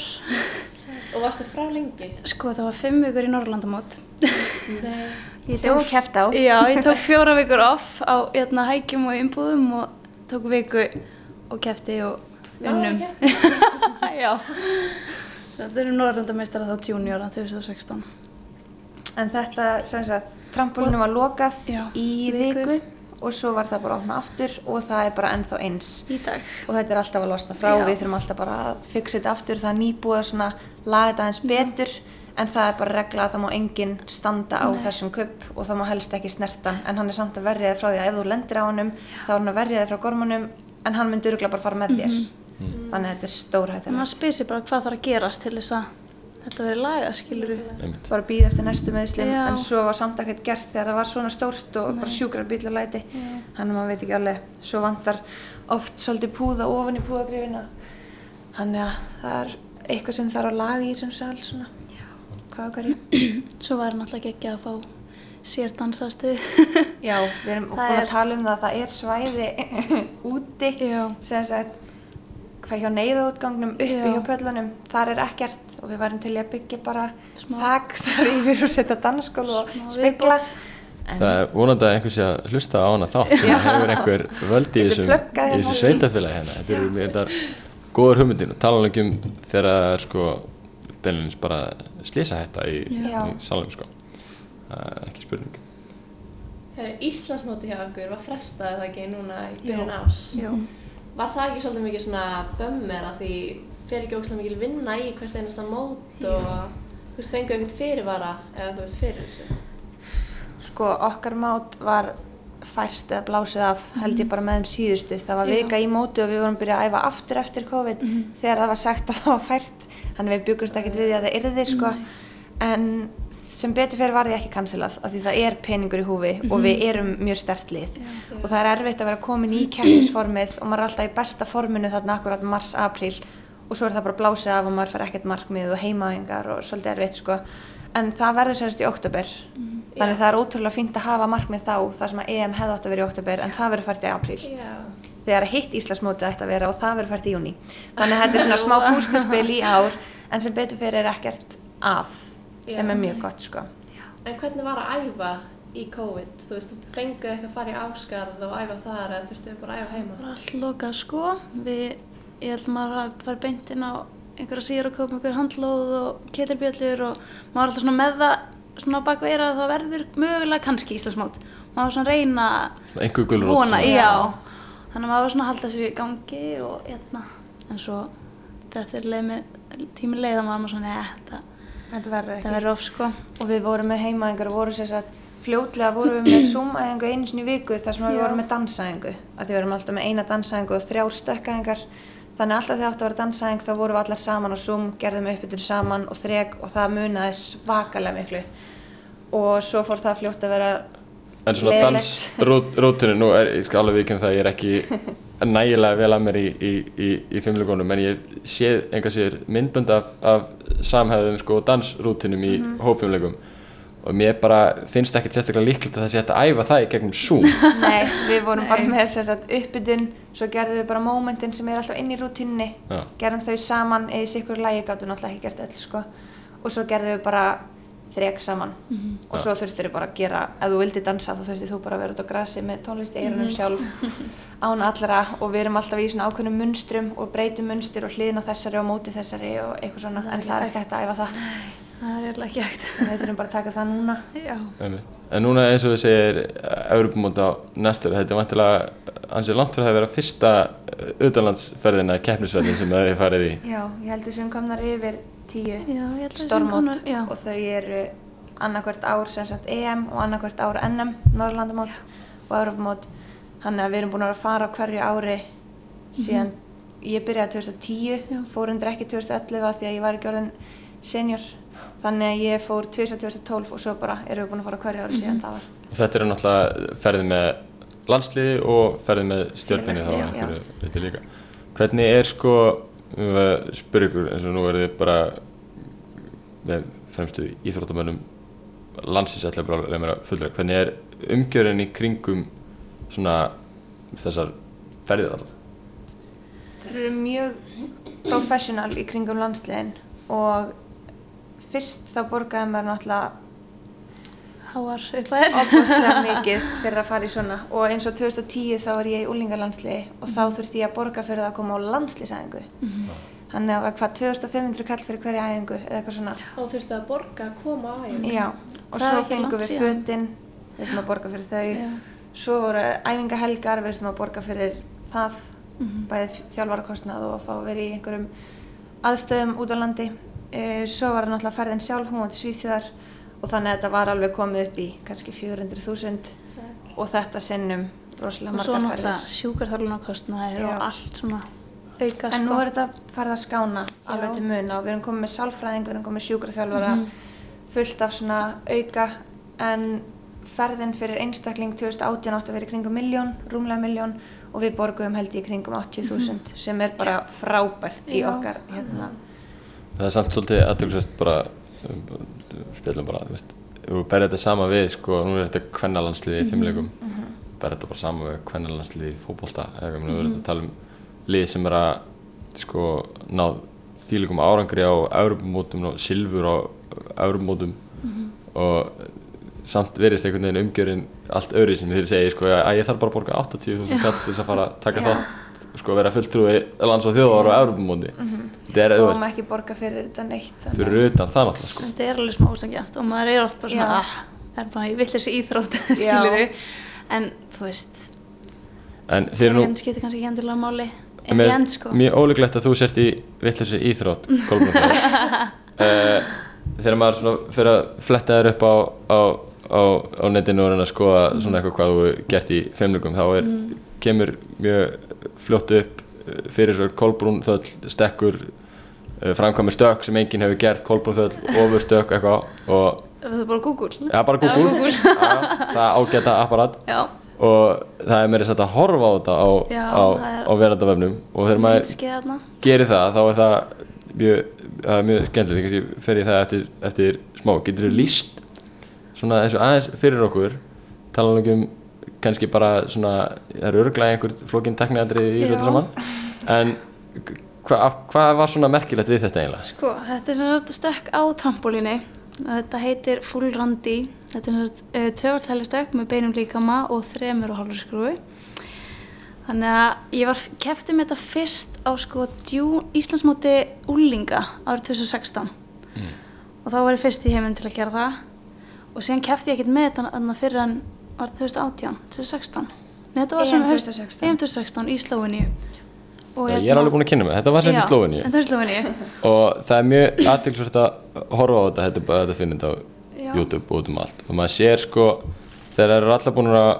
Og varstu frá lengi? sko það var 5 vikur í Norrlandamót Nei. Ég Sem þú keppt á. Já, ég tók fjóra vikur off á hérna, hækjum og umbúðum og tók viku og kefti og unnum. (laughs) Já. Þetta eru Norrlandameistara þá juniora 2016. En þetta, sem sagt, trampolínu var lokað Já, í viku. viku. og svo var það bara að opna aftur og það er bara ennþá eins. Í dag. og þetta er alltaf að losna frá Já. við þurfum alltaf bara að fixa þetta aftur það er nýbúið að svona laga þetta eins betur en það er bara regla að það má enginn standa á þessum kupp og það má helst ekki snertan en hann er samt að verja þig frá því að ef þú lendir á honum þá er hann að verja þig frá gormunum en hann myndi örgulega bara fara með þér þannig að þetta er stór hætt En maður spyr sér bara hvað þarf að gerast til þess að þetta veri lagað, skilur við. einmitt. Bara býða eftir næstu meðslum Já. en svo var samt ekkert gert þegar það var svona stórt og bara sjúkrar bíl og læti. Þannig að maður veit ekki alveg svo vantar oft svolítið púða ofan í púðagrifina. Þannig að það er eitthvað sem þarf að laga í þessum sal svona. Hvað og hverju (clears throat) Svo var náttúrulega ekki að fá sér dansaðstuð. já, við erum (laughs) búin er- að tala um það að það er svæði (laughs) úti Já. sem sagt hvað hjá neyðarútgangnum uppi Já. hjá pöllunum þar er ekkert og við værum til að byggja bara Smá- þak (laughs) þar yfir og setja dansskól og spegla Það er vonandi að einhver sé að hlusta á hana þátt sem hefur einhver völd í hérna. þessu sveitafélagi hérna. Þetta eru er góður hugmyndin og tala um þegar það er sko beinleins bara slísa þetta í, í salum sko. Það er ekki spurning. Íslandsmóti hjá okkur var frestað eða ekki núna í byrjun ás. Já. Var það ekki svolítið mikið svona bömmir að því fer ekki ógslag mikil vinna í hvert einasta mót og þú veist, fengu einhvern fyrirvara eða þú veist fyrir þessu? Sko, okkar mát var fært eða blásið af held ég bara með þeim síðustu. Það var vika í móti og við vorum byrjað að æfa aftur eftir COVID þegar það var sagt að það var fært. Þannig við byggumst ekkert við því að það yrði sko. En sem betur fyrir var því ekki cancelað af því það er peningur í húfi og við erum mjög stert lið. Og það er erfitt að vera komin í keppnisformið og maður er alltaf í besta forminu þarna akkurat mars, apríl og svo er það bara blásið af og maður fær ekkert markmið og heimaðingar og svolítið erfitt sko. En það verður sérst í oktober þannig það er ótrúlega fínt að hafa markmið þá það sem að EM hefði átt að vera í oktober en það verður fært í apríl. Þegar hitt Íslandsmótið ætti að vera og það verður fært í júni þannig þetta er svona smá púsluspil í ár en sem betur fyrir er ekkert af sem Já. er mjög gott sko En hvernig var að æfa í COVID? Þú veist, þú fenguð eitthvað að fara í áskarð og æfa þar eða þurftu bara að æfa heima? bara allt lokað sko við, ég held maður að fara beint inn á einhverja síður að koma einhver handlóð og ketilbjöllur og maður er alltaf svona með það svona bakveira að það verður mögulega kannski Íslandsmót maður var svona að reyna Svona einhver gulrót vona, svona. já þannig að maður var svona að halda sér í gangi og hérna, en svo þetta eftir leið með tími leið þá var maður svona, neða, þetta, þetta verður þetta ekki verður of sko. Og við vorum með heimaðingar og vorum sér að fljótlega vorum við með (clears throat) Zoom-æðingu einu sinni í viku þar sem að við Já. vorum með dansæðingu. Því við vorum alltaf með eina dansæðingu og þrjár stökkæðingar þannig alltaf þegar átti að vera dansæðing þá vorum við allar saman á Zoom, gerðum uppbytun saman og þreg og það munaði svakalega miklu. Og svo fór það fljótt að vera En svona dansrótinu, nú er ég skal alveg vikinu það, ég er ekki (laughs) nægilega vel að mér í, í, í, í fimmleikonum en ég séð einhvað sér myndbönd af, af samhæðum sko dansrútinum í mm hópfimmleikum og mér bara finnst ekkert sérstaklega líklegt að það sé hægt að æfa það í gegnum Zoom. (laughs) Nei, við vorum bara með sem sagt, uppbytun, svo gerðum við bara momentin sem er alltaf inn í rútínni, Já. gerðum þau saman eða í sikkur lægi gáttu náttúrulega ekki gert öll sko. og svo gerðum við bara þrek saman. Og svo þurftur við bara að gera, ef þú vildi dansa þá þurftir þú bara að vera út á grassi með tónlist í eirunum sjálf (laughs) án allra. Og við erum alltaf í svona ákveðnum munstrum og breytum munstur og hliðin á þessari og móti þessari og eitthvað svona, en það er ekki hægt að æfa það. Það er ekki hægt. Við þurfum bara að taka það núna. En núna eins og þið segir Evropamóta á næstur, þetta er vantilega ansið langt fyrir að vera fyrsta utanlandsferðina, keppnisferðin sem það er farið í. Já, tíu stormót og þau eru annarkvært ár sem sagt EM og annarkvært ár NM, Norrlandamót og Europamót þannig að við erum búin að fara hverju ári síðan ég byrjaði 2010 fór undir ekki 2011 af því að ég var ekki orðin senior. Þannig að ég fór 2012 og svo bara erum við búin að fara hverju ári síðan það var. Og þetta eru náttúrulega ferðið með landsliði og ferðið með stjórninni þá einhverju leiti líka. Hvernig er sko, uh, spyr ykkur eins og nú er þið bara með fremstu íþróttamönnum landsins ætla bara að að fullra. Hvernig er umgjörinn í kringum svona þessar ferðið allar? Þeir eru mjög professional í kringum landsliðin og fyrst þá borgaði maður náttúrulega háar upphæðir. Opaslega (laughs) mikið fyrir að fara í svona. Og eins og 2010 þá var ég í úlingalandsliði og þá þurfti ég að borga fyrir það að koma á landslýsæðingu þannig að það var hvað 2500 kall fyrir hverja æfingu eða eitthvað svona. Og þurftu að borga að koma á æfingu? já og Það er svo fengum við síðan. fötin við þurfum að borga fyrir þau. Já. svo voru æfingahelgar við þurfum að borga fyrir það bæðið þjálfarakostnað og að fá að vera í einhverjum aðstöðum út á landi. E, svo var það náttúrulega ferðin sjálf hún var til Svíþjóðar og þannig að þetta var alveg komið upp í kannski 400.000 og þetta sinnum rosalega og svo náttúrulega ferðir sjúkarþarlunarkostnaðir og allt svona auka en nú sko. er þetta farið að skána alveg Já. til muna og við erum komið með sálfræðing við erum komið með sjúkraþjálfara Mhm. fullt af svona auka en ferðin fyrir einstakling 2018 átti að vera í kringum miljón, rúmlega miljón og við borguðum held í kringum 80.000 sem er bara frábært í Já. okkar hérna. Það er samt svolítið aðtölusvægt bara, um, spjallum bara, þú veist, við berðum þetta sama við, sko, nú er þetta kvennalandsliði í fimmleikum, mm -hmm. berðum þetta bara sama við kvennalandsliði í fótbolta, eða nú er þetta að tala um lið sem er að, sko, ná þýlikum árangri á Europamótum og silfur á Europamótum og samt verist einhvern veginn umgjörinn allt öðru sem þeir segja, sko, að ég þarf bara að borga 80.000 kall til þess að fara að taka þátt, sko, vera fulltrúi lands og þjóðar á Europamóti. Þetta er, þú og maður ekki borga fyrir þetta neitt fyrir utan það náttúrulega sko. Þetta er alveg smá ósangjant og maður er oft bara svona ah, er bara í villisri íþrótt (laughs) skilur en þú veist en eru nú skiptir kannski ekki endilega máli en í end sko. mjög ólíklegt að þú sért í vittleysi íþrótt Kolbrún uh, (laughs) þegar maður svona fyrir að fletta þér upp á, á, á, á netinu og reyna að skoða svona eitthvað hvað þú gert í feimlugum þá er, kemur mjög fljótt upp uh, fyrir svo Kolbrún þöll stekkur uh, framkvæmur stök sem enginn hefur gert Kolbrún þöll ofur stök eitthvað og Það er bara Google. ja, bara Google, Já, það ágæta apparat. Já, og það er meira sætt að horfa á þetta á, Já, á, á verandavefnum og þegar maður gerir það þá er það mjög, það er mjög skemmtilegt. Kannski fer ég það eftir, eftir smá. Getur þú líst svona þessu aðeins fyrir okkur? Tala um kannski bara svona það eru örglega einhver flókin tekniðandrið í þessu saman en hvað hva var svona merkilegt við þetta eiginlega? Sko, þetta er sagt stökk á trampolíni. Þetta heitir full randi. Þetta er sagt uh, tvöfartæli stökk með beinum líkama og þremur og hálfur skrúi. Þannig að ég var kefti með þetta fyrst á sko djú, Íslandsmóti úlinga árið 2016 og þá var ég fyrst í heiminn til að gera það og síðan kefti ég ekkert með þetta fyrir en árið 2018, 2016 Nei, þetta var EM sem haust- 2016. EM 2016 í Slóiníu Ég er alveg búin að kynna mig, þetta var sett í Slóveníu. Þetta var í Slóveníu. (laughs) Og það er mjög aðtilsvört að horfa á þetta þetta er bara þetta að finna þetta á Já. YouTube og út um allt. Og maður sér sko þegar það eru allar búin að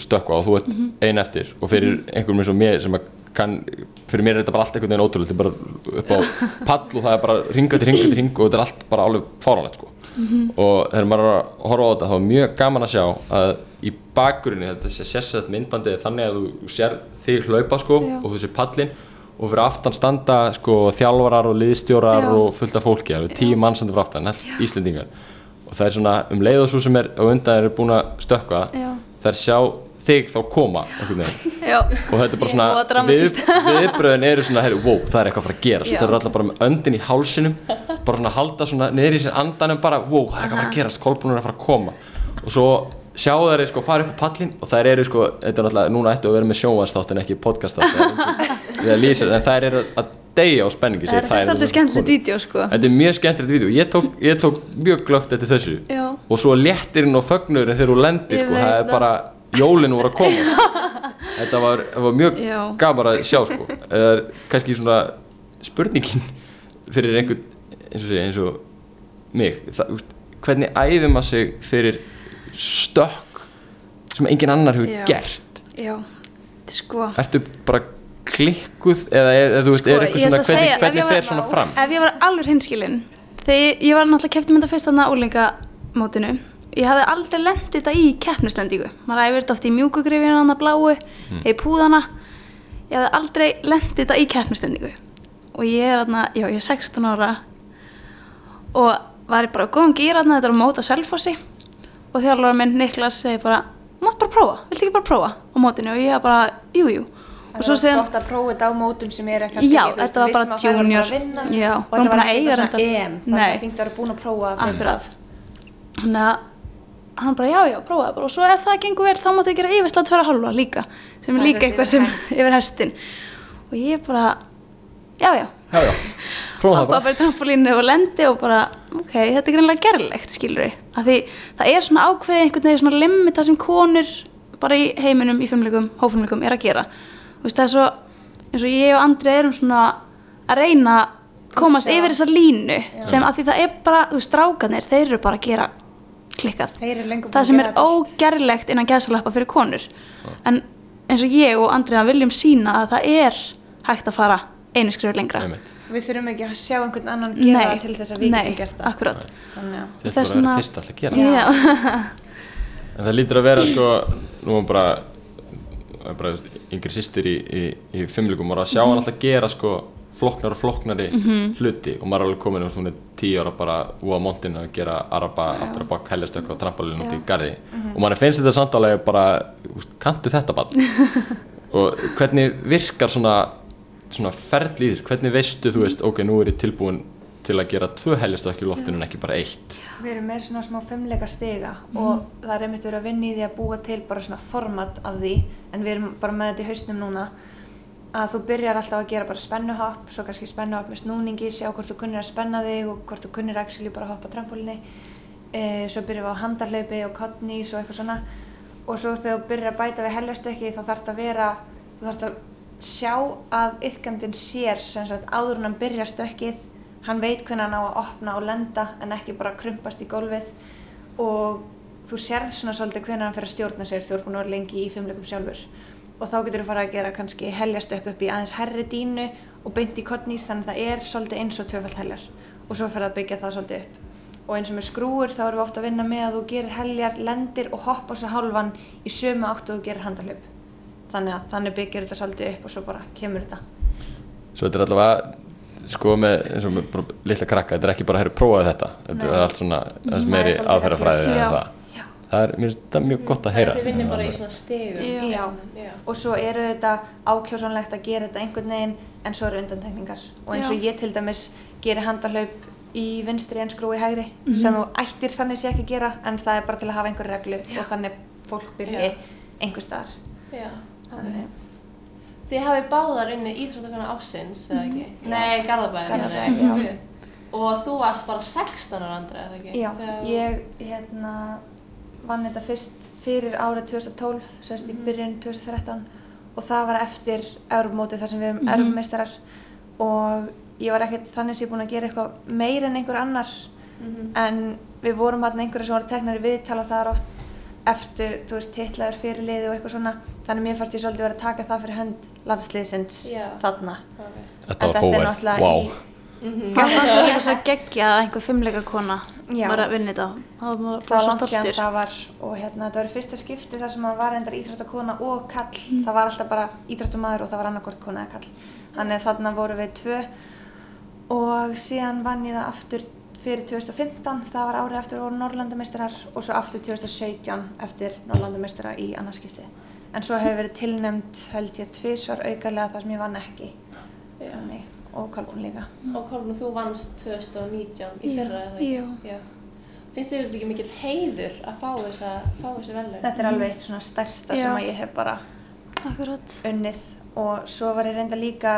stökkva og þú ert Mhm. ein eftir og fyrir einhverjum eins og mér sem að kann, fyrir mér er þetta bara allt einhvern veginn ótrúlega þetta er bara upp á (laughs) pall og það er bara ringa til ringa til ringa og þetta er allt bara alveg fáránlegt sko Mhm. og þegar maður er að horfa á þetta þá er mjög gaman að sjá að í bakgrunni þetta sé sérsett myndbandið er þannig að þú sér þig hlaupa sko og þessi pallin og fyrir aftan standa sko þjálfarar og liðstjórar Já. og fullt af fólki, það eru tíu mann sem fyrir aftan, allt Íslendingar og það er svona um leið og svo sem er á undan er búin að stökkva Já. það er sjá þig þá koma (laughs) Já, og þetta er bara svona við, viðbröðin eru svona, herri, wow, það er eitthvað að fara að gerast. Það eru allar bara með öndin í hálsinum bara svona halda svona niður í sér andanum bara, wow, það er eitthvað að fara að gerast, kolbrúnur er að fara að koma. Og svo sjá þær sko fara upp á pallin og þær eru sko, þetta er náttúrulega, núna ættu að vera með sjónvarsþátt en ekki podcast (laughs) en þær eru að deyja á spenningi þetta er þær svolítið þessar skemmtilegt vídeo sko. Þetta er mjög skemmtilegt vídeo, ég tók, ég tók mjög glögt eftir þessu. Já. og svo léttirinn og fögnurinn þegar þú lendir sko, það er það. bara, jólinn voru að koma. Þetta var, var mjög Já. gaman að sjá sko. Eða er kannski svona spurningin fyrir einhvern eins og, segja, eins og mig. Það, úst, hvernig æfir maður sig fyrir stökk sem engin annar hefur Já. gert? Já, sko. Ertu bara klikkuð eða, eða þú veist, Sko, er eitthvað svona hvernig, segja, hvernig fer svona fram? Ef ég var alveg hinskilin Þegar ég, var náttúrulega kefti mynda fyrst þarna úlingamótinu Ég hafði aldrei lendið þetta í keppnislendingu Maður æfir þetta oft í mjúkugrifinu hann að bláu Hmm. Eða í púðana. Ég hafði aldrei lendið þetta í keppnislendingu Og ég er þarna, já ég er 16 ára Og var ég bara á góðum gýra þarna Þetta var mót á Selfossi. Og þjálfara minn Niklas segi bara Mátt bara prófa, viltu ekki bara prófa á mótinu? Og ég var bara, jú jú. Og svo Það síðan var gott að prófa þetta á mótum sem Já, ekki, veist, þetta var bara junior. Já, og þetta var ekki eitthvað svona reyndar- EM þannig að það fengt að vera búin að prófa Þannig að hann bara, já, já, prófaði bara. Og svo ef það gengur vel þá máttu gera yfirslega tverja halva líka sem er líka sem eitthvað sem hest. yfir hestin og ég bara, já, já. Já, já, prófa það hoppa bara. bara í trampolínu og lendi og bara ok, þetta er greinlega gerlegt, skilur við af því það er svona ákveði einhvern veginn svona limit það sem konur bara í heiminum, í fimmleikum, hófumleikum er að gera. Þú veist, það er svo, eins og ég og Andri erum svona að reyna að komast Pússa. yfir þessa línu sem að því það er bara, þú veist, strákanir þeir eru bara að gera klikkað. Það að sem er ógerlegt innan gæsalappa fyrir konur. En eins og ég og Andri viljum sína að það er hægt að fara einu skrifu lengra. Einmitt. Við þurfum ekki að sjá einhvern annan gera það til þess að við nei, getum gert það. akkurat. Þannig að Þetta voru að vera fyrst alltaf að gera Já. (laughs) En það lítur að vera sko Nú er bara, bara yngri sýstir í, í, í fimmleikum og að sjá hann alltaf gera sko flokknar og flokknari hluti og maður er alveg komin og svona tíu ára bara úa montin að gera araba aftur að bak heljastökk á trampolínu út í garði. Og maður finnst þetta samt alveg bara kanntu þetta bara (laughs) og hvernig virkar svona svona ferli í þessu, hvernig veistu þú veist ok, nú er ég tilbúin til að gera tvö heljastökk í loftinu en ekki bara eitt? Við erum með svona smá fimmleika stiga og það er einmitt verið að vinna í því að búa til bara svona format af því en við erum bara með þetta í hausnum núna að þú byrjar alltaf að gera bara spennuhopp svo kannski spennuhopp með snúningi sjá hvort þú kunnir að spenna þig og hvort þú kunnir actually bara að hoppa trampolíni. E, svo byrjum við á handarhlaupi og kottnís og eitthvað svona. Og svo þegar þú byrjar að bæta við heljastökki þá þarf að vera þú þarf að sjá að yfkandinn sér sem sagt áður hann byrjar stökkið hann veit hvernig hann á að opna og lenda en ekki bara krumpast í gólfið. Og þú sérð svona svolítið hvenær hann fer að stjórna sér þú ert búin að vera lengi í fimmleikum sjálfur og þá getur þú fara að gera kannski heljastökk upp í aðeins herri dínu og beint í kottnís þannig að það er svolítið eins og tvöfald heljar. Og svo fer það að byggja það svolítið upp. Og eins og með skrúur þá erum við ofta að vinna með að þú gerir heljar, lendir og hoppa svo hálfan í sömu áttu og þú gerir handahlaup. Þannig að þannig byggir þetta svolítið upp og svo bara kemur þetta. Svo þetta er allavega sko með, eins og með litla krakka þetta er ekki bara að herra prófaði þetta. Þetta er allt svona meiri er aðferðafræði en það. Það er, mér finnst þetta mjög gott að heyra Þið vinnir bara í svona stegum Já. Já. Já. og svo eru þetta ákjósanlegt að gera þetta einhvern veginn en svo eru undantekningar og eins og Já. ég til dæmis gerir handahlaup í vinstri en skrúi hægri Mhm. sem þú ættir þannig sé ekki að gera en það er bara til að hafa einhver reglu og þannig fólk byrji einhver staðar Já. þannig Þið hafið báðar unni íþróttakona ásins, eða ekki? Nei, Garðabæðin. Og þú varst bara 16 ára andri, eða ekki? Já, Þegar- ég hérna vann þetta fyrst fyrir árið 2012, sérst í byrjun 2013 og það var eftir Europamótið þar sem við erum mm og ég var ekkert þannig sem ég búin að gera eitthvað meir en einhver annar. Mhm. en við vorum hann einhverja sem voru teknar í viðtal og það er oft eftir, þú veist, titlaður fyrir liði og eitthvað svona. Þannig mér fannst ég svolítið vera að taka það fyrir hönd landsliðsins Já. þarna. Ok. Þetta var er hóverð, wow í- Mhm. Hvað fannst þér líka svo (laughs) geggja að einhver fimmleika kona Já. var að vinna þetta? Það það bara var svo stoltur. það var og hérna þetta var í fyrsta skipti þar sem að var endar íþróttakona og kall það var alltaf bara íþróttamæður og það var annarkort kona eða kall þannig að þarna voru við tvö og síðan vann ég það aftur fyrir 2015 það var árið eftir að voru Norrlandameistarar og svo aftur 2017 eftir Norrlandameistara í annarskipti en svo hefur verið tilnæmt held ég tvisvar aukarlega þar sem ég vann ekki þannig, og Kolbrún líka Og Kolbrún, þú vannst 2019 í fyrra, eða ekki? Já. Já. Finnst þér þetta ekki mikill heiður að fá þessa, fá þessi velun? þetta er alveg eitt svona stærsta Já. sem að ég hef bara Akkurat. unnið og svo var ég reynda líka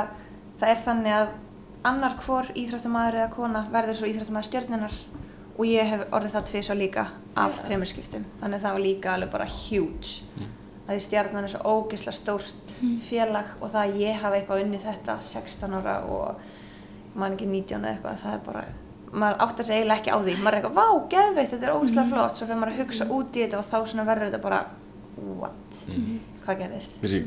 það er þannig að annar hvor íþróttumæður eða kona verður svo íþróttumæður stjörnunar og ég hef orðið það tvisvar líka af Já. þreymur skiptum þannig að það var líka alveg bara huge að því stjarnan er svo ógeðslega stórt félag og það að ég hafa eitthvað unnið þetta 16 ára og man ekki 19 eða eitthvað það er bara maður áttar sig eiginlega ekki á því. Maður er eitthvað, vá, geðveikt, þetta er ógeðslega flott. Svo fyrir maður að hugsa út í þetta og þá svona verður þetta bara what, hvað gerðist? Mér sé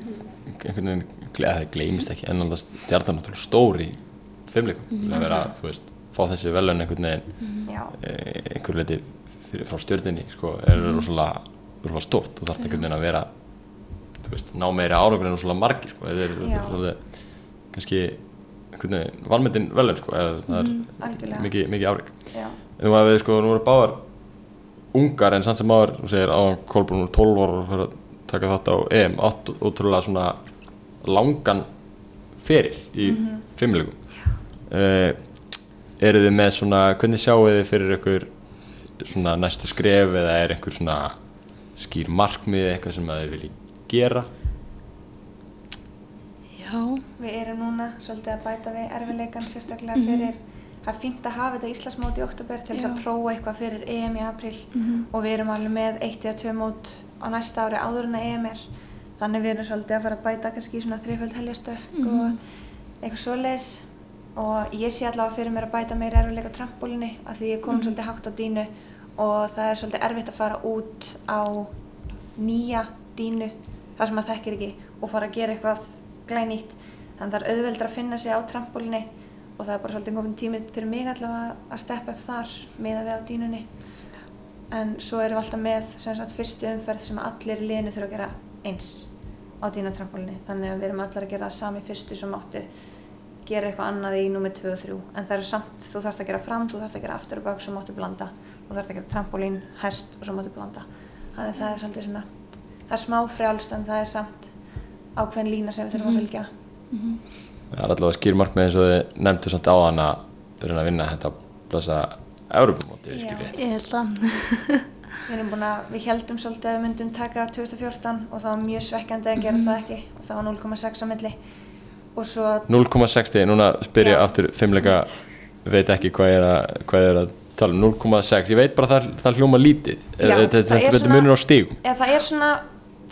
einhvern veginn, eða það gleymist ekki en alltaf stjarnan náttúrulega stór í fimmleikum. Að vera, þú veist, fá þessi velun einhvern veginn já, eh, einhver leiti fyrir, frá stjörninni sko, er rosalega, stórt þú þarft einhvern veginn að vera veist, ná meiri árangur en rosalega margi sko, þetta er, þetta Já. er svolítið kannski einhvern veginn vanmyndin velun sko, eða það er algjörlega. mikið, mikið já, en þú hefði sko, nú voru báðar ungar en samt sem áður, þú segir á Kolbrún úr 12 ára og fyrir að taka þátt á EM átt ótrúlega svona langan feril í mm -hmm. fimmleikum uh, eru þið með svona, hvernig sjáu þið fyrir ykkur svona næstu skref eða er einhver svona skýr markmið eitthvað sem að þið vilji gera? Já. við erum núna svolítið að bæta við erfileikan sérstaklega fyrir það er fínt að hafa þetta Íslandsmót í oktober til þess að prófa eitthvað fyrir EM í april og við erum alveg með eitt eða tvö mót á næsta ári áður en að EM er. Þannig við erum svolítið að fara að bæta kannski í svona þriföld heljastökk og eitthvað svoleiðis. Og ég sé allavega fyrir mér að bæta meira erfileik á trampolíni af því ég er komin svolítið hátt á dínu og það er svolítið erfitt að fara út á nýja dínu þar sem maður þekkir ekki og fara að gera eitthvað glænýtt. Þannig það er auðveldar að finna sig á trampolíni og það er bara svolítið komin tími fyrir mig allavega að steppa upp þar miða við á dínunni en svo erum við alltaf með sagt fyrstu umferð sem allir í liðinu þurfa að gera eins á dínatrampolíni þannig að við erum allar að gera það sami fyrstu sem máttu gera eitthvað annað í númið 2 og 3 en það er samt, þú þarfst að gera fram, þú þarfst að gera aftur og bak svo máttu blanda. Þú þarfst að gera trampolín, hest og svo máttu blanda. Þannig að það er svolítið svona það er smá frjálst en það er samt ákveðin lína sem við þurfum að fylgja. Það er allavega skýr markmið eins og þið nefndu samt á hann að reyna að vinna þetta blessa Europamóti, Já. skil ég Ég held að. Við erum búin að, við heldum svolítið að við myndum taka 2014 og það var mjög svekkjandi að gera það ekki og það var 0,6 á milli. Og svo 0,60, núna spyr ég aftur fimmleika, veit ekki hvað ég er að, hvað ég er að tala um, 0,6 ég veit bara það, það hljóma lítið. Já, þetta það þetta- er þetta svona- munur á stígum eða það er svona,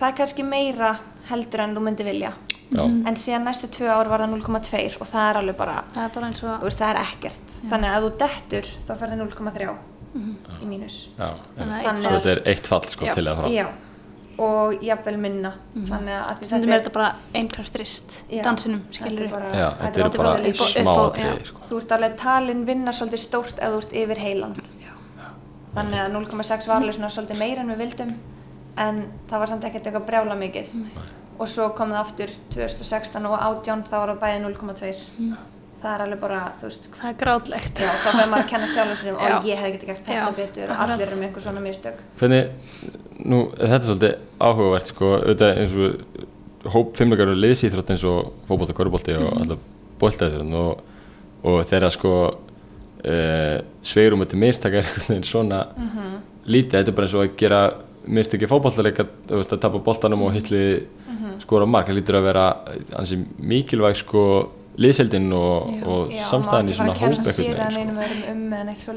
það er kannski meira heldur en þú myndi vilja. Já. en síðan næstu tvö ár var það 0,2 og það er alveg bara, Það er bara eins þú og, veist, það er ekkert. Þannig að ef þú dettur þá fer það 0,3 í mínus. Já, Þannig að þetta er eitt fall sko Já. til eða frá. Já, og jafnvel minna. Þannig að því stundum er þetta bara einkraftrist Já. dansinum, Þetta skilur er bara- Já, þetta þetta er eru bara á- smá já. sko. þú ert alveg talin vinna svolítið stórt ef þú ert yfir heilan. Þannig að 0,6 var alveg svolítið meira en við vildum en það var samt ekkert eitthvað brjála mikið. Og svo kom það aftur 2016 og 18 þá var það bæði 0,2 það er alveg bara, þú veist það er grátlegt. Já, þá fyrir maður að kenna sjálfur sér um og ég hefði getið gert þetta betur og allir eru með einhver svona mistök. Hvernig, nú, þetta er svolítið áhugavert sko, auðvitað eins og hóp fimmleikar og liðsýþrótt eins og fótbolta, korfbolti og alltaf boltaðir og, og þeirra sko e, sveirum til mistaka er einhvern veginn svona lítið, þetta er bara eins og að gera fótbollaleika, þú veist að tapa boltanum og hitli skora mark, það lítur að vera ansi mikilvæg sko liðseldin og, og Já, samstæðan í svona má ekki fara hóp að kenna sér einhvern að veginn neinum sko. um eða neitt svo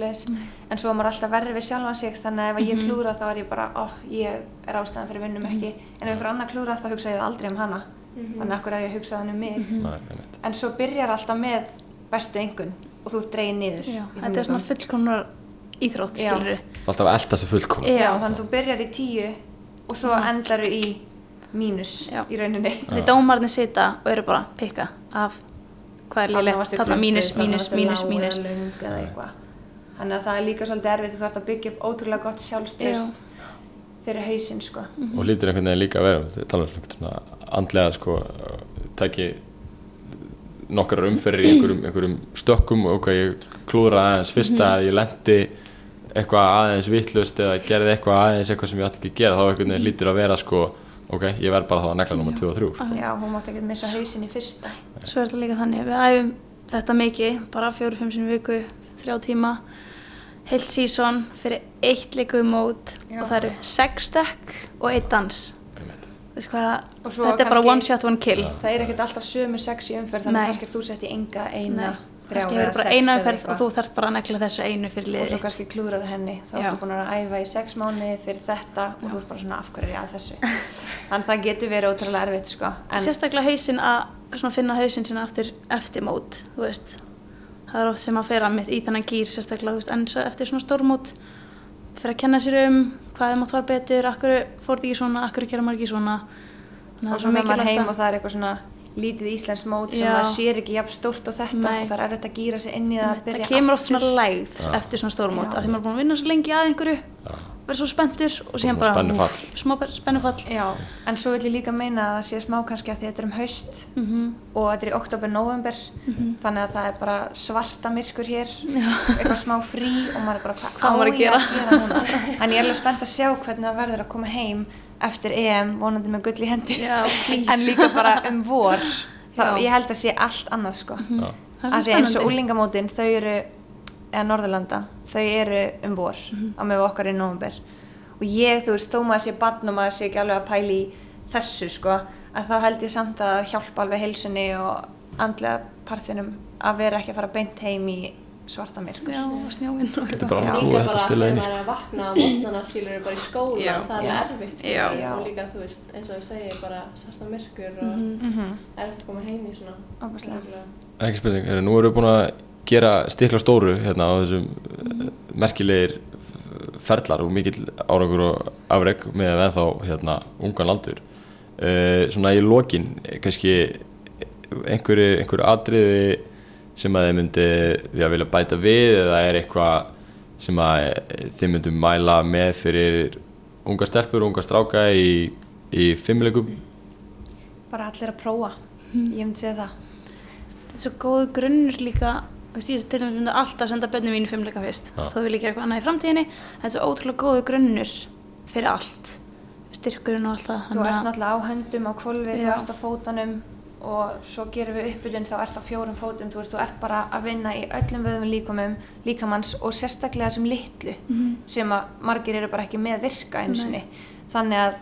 en svo er maður alltaf verri við sjálfan sig þannig að ef ég klúra þá er ég bara ó, ég er ástæðan fyrir vinnum ekki. En ef einhver annar klúra þá hugsa ég það aldrei um hana. Þannig að akkur er ég að hugsa þannig um mig? Nei, einmitt. en svo byrjar alltaf með bestu engun og þú ert dregin niður þetta er svona fimleikum. Íþrótt, skilur alltaf að elda sig fullkom Já. Þannig að þú byrjar í tíu og svo endar í mínus Já. í rauninni. Við dómarnir sita og eru bara pikka af hvað er varstu þarna mínus, mínus, mínus, mínus. þannig að það er líka svolítið erfitt þú þarf að byggja upp ótrúlega gott sjálfströst fyrir hausinn sko. Og hlýtur einhvern veginn líka að vera við tala um svona, andlega sko, tæki nokkrar umferðir í einhverjum, einhverjum stökkum og ok, ég klúðra aðeins fyrsta að ég lendi eitthvað aðeins vittlust eða gerði eitthvað aðeins eitthvað sem ég ætti ekki að gera þá einhvern veginn hlýtur að vera sko, ok, ég verð bara þá að negla nummer 2 og 3 sko. Já, hún mátti ekki missa hausinn í fyrsta. Svo er þetta líka þannig, við æfum þetta mikið bara fjóru-fimm sinni í viku þrjá tíma heilt sísón fyrir eitt líku mót Já. og það eru sex stökk og eitt dans. Þetta er bara one shot, one kill. Það er ekkert alltaf sömu sex í umferð þannig að kannski er þú sett í enga eina. Nei, kannski hefur bara eina eða ferð og þú þarf bara að negla þessu einu fyrir og svo liði kannski klúrar henni. Þá Já. ertu búin að æfa í sex mánuði fyrir þetta og þú ert bara svona af hverju er ég að þessu? (laughs) Þannig það getur verið ótrúlega erfitt sko. Sérstaklega hausinn að finna hausinn sinna eftir, eftir mót það er oft sem að fera mitt í þennan gýr sérstaklega veist, en svo eftir svona stórmót. Fyrir að kenna sér um hvað þið mátt fara betur akkur fór ekki svona, akkur gera ekki svona. Þannig og það svo er mikilvægt heim að- og það er eitthvað svona lítið íslensk mót sem Já. maður sér ekki jafn stórt og þetta Nei. og það er erfitt að gýra sig inn í það að það byrja kemur oft aftur. svona lægð eftir svona stórmót Já. að því maður er búin að vinna svo lengi að einhverju verður svo spenntur og síðan bara spennufall. smá spennufall Já, en svo vil ég líka meina að það sé smá kannski að því þetta er um haust Mhm. og þetta er í oktober, november þannig að það er bara svarta myrkur hér eitthvað smá frí og maður er bara hvað á ég gera?" að gera núna en ég er alveg spennt að sjá hvernig það verður að koma heim eftir EM, vonandi með gull í hendi. Já, en líka bara um vor. Þá, ég held að sé allt annað sko. Er að svo því eins og úlingamótin þau eru eða Norðurlanda, þau eru um vor Mhm. á með okkar í november og ég, þú veist, þó maður sé barn og maður sé ekki alveg að pæli í þessu sko, að þá held ég samt að hjálpa alveg heilsunni og andlega partinum að vera ekki að fara beint heim í svarta myrkur já, og snjóinn og Þetta er bara að líka þetta bara spila inn í maður er að vakna á mótnana skilur bara í skólan, Já. það er erfitt skilur Já. og líka þú veist, eins og ég segi bara sérsta myrkur og Mhm. Mhm. erfitt að koma heim í svona. Nefnilega. ekki spurning, Heru, nú erum við búin að gera stikla stóru hérna á þessum mm. merkilegir ferlar og mikill árangur og afreg með að ennþá hérna ungan aldur uh, svona í lokin kannski einhverju einhver atriði sem að þið myndi já, vilja bæta við eða er eitthvað sem að þið myndum mæla með fyrir unga stelpur og unga stráka í, í fimmleikum bara allir að prófa, ég myndi segja það. Þetta er svo góð grunnur líka veist, ég til dæmis myndi alltaf senda börnum mínu fimmleika fyrst. Já. þó vil ég gera eitthvað annað í framtíðinni. Þetta er svo ótrúlega góð grunnur fyrir allt. Styrkurinn og allt það. Þú ert náttúrulega á höndum á kvolfi, þú ert á fótunum og svo gerum við uppbytun þá ert á fjórum fótum, þú veist, þú ert bara að vinna í öllum vöðum líkumum, líkamanns og sérstaklega þessum litlu sem að margir eru bara ekki með virka einu sinni, þannig að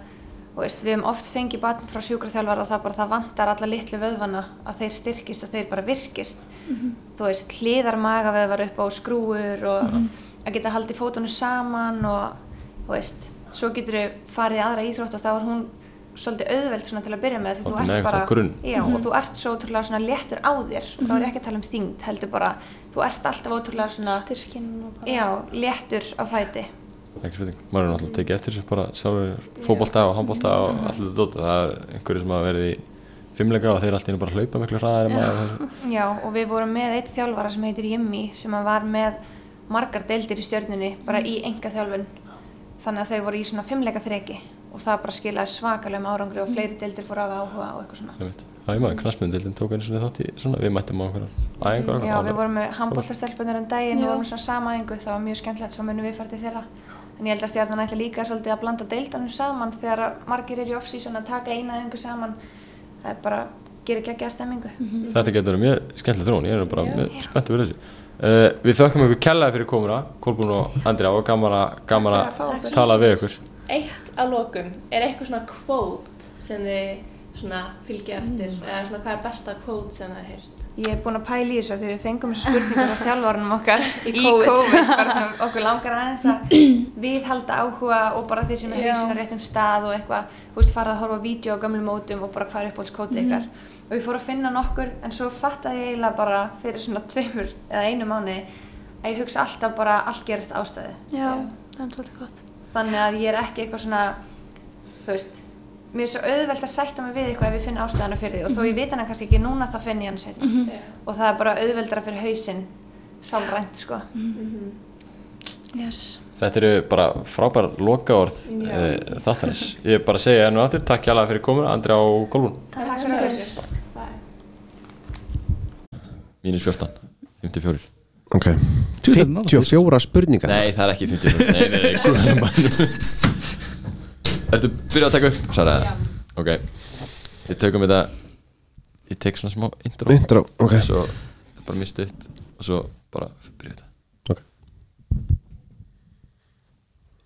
þú veist, við hefum oft fengið batn frá sjúkraþjálfar og það bara það vantar alla litlu vöðvana að þeir styrkist og þeir bara virkist. Þú veist, hliðar magaveðvar upp á skrúur og að geta haldið fótunum saman og þú veist, svo getur við farið aðra íþrótt og þá er hún svolítið auðveld svona til að byrja með því Og þú ert bara grunn. já, og þú ert svo ótrúlega svona léttur á þér. Og þá er ég ekki að tala um þyngd heldur bara þú ert alltaf ótrúlega svona styrkinn og bara já, léttur á fæti. Ekki spurning, maður er náttúrulega tekið eftir þessu bara sjálfur. Fótbolta og handbolta og allir þetta dót, það er einhverju sem hafa verið í fimmleika og þeir alltaf bara hlaupa miklu hraðar en maður. Já, og við vorum með eitt þjálfara sem heitir Jimmy sem að var með margar deildir í stjörnunni bara í enga þjálfun þannig að þau voru í svona fimmleika þreki og það bara skilaði svakalegum árangri og fleiri deildir fóru af áhuga og eitthvað svona það er maður, knastmyndildin tók einu svona þátt í svona, við mættum á okkur æfingar Já, við vorum með handbóltastelpunir um daginn, við Já. vorum svona samaðingu, það var mjög skemmtilegt, svo munum við fara til þeirra. En ég held að stjarnan ætla líka svolítið að blanda deildunum saman þegar að margir eru í off-season að taka eina æfingu saman. Það er bara, gerir geggjaða stemmingu. Þetta getur verið mjög skemmtileg þrón, ég er bara mjög spenntið fyrir þessu uh, Við þökkum ykkur kellaði fyrir komuna, Kolbrún og Andrjá og gaman að, að að tala við ykkur Eitt að lokum, er eitthvað svona quote sem þið svona fylgja eftir eða svona hvað er besta quote sem þið heyrt? Ég er búin að pæla í þessu þegar við fengum þessu spurningar af þjálfarunum okkar (laughs) Í COVID. bara svona okkur langar aðeins að (clears throat) viðhalda áhuga og bara því sem er hausin á réttum stað og eitthvað, þú veist, farað að horfa á vídeo á gömlum mótum og bara hvað er uppáhaldskótið ykkar. Og ég fór að finna nokkur en svo fattaði ég eiginlega bara fyrir svona tveimur eða einu mánuði að ég hugsa alltaf bara allt gerist ástæðu. Já, það er svolítið gott þannig að ég er ekki eitthvað svona þú veist mér er svo auðvelt að sætta mig við eitthvað ef ég finn ástæðana fyrir því. Og þó ég veit hana kannski ekki núna þá finn ég hana setna og það er bara auðveldara fyrir hausinn sálrænt sko. Yes. Þetta eru bara frábær lokaorð uh, þáttanis Ég er bara að segja enn og aftur, takk hjá fyrir komuna, Andrjá og Kolbrún. Takk fyrir Mínus 14, 54 Ok. Tjóðan, nálægt. 54 spurningar. Nei, það er ekki 54 Nei, nei, nei, (laughs) Ertu byrjað að taka upp, Sara? Ok, við tökum þetta Ég tek svona smá intro. Intro, ok. Svo, það er bara mjög stutt Og svo bara byrja þetta. Ok.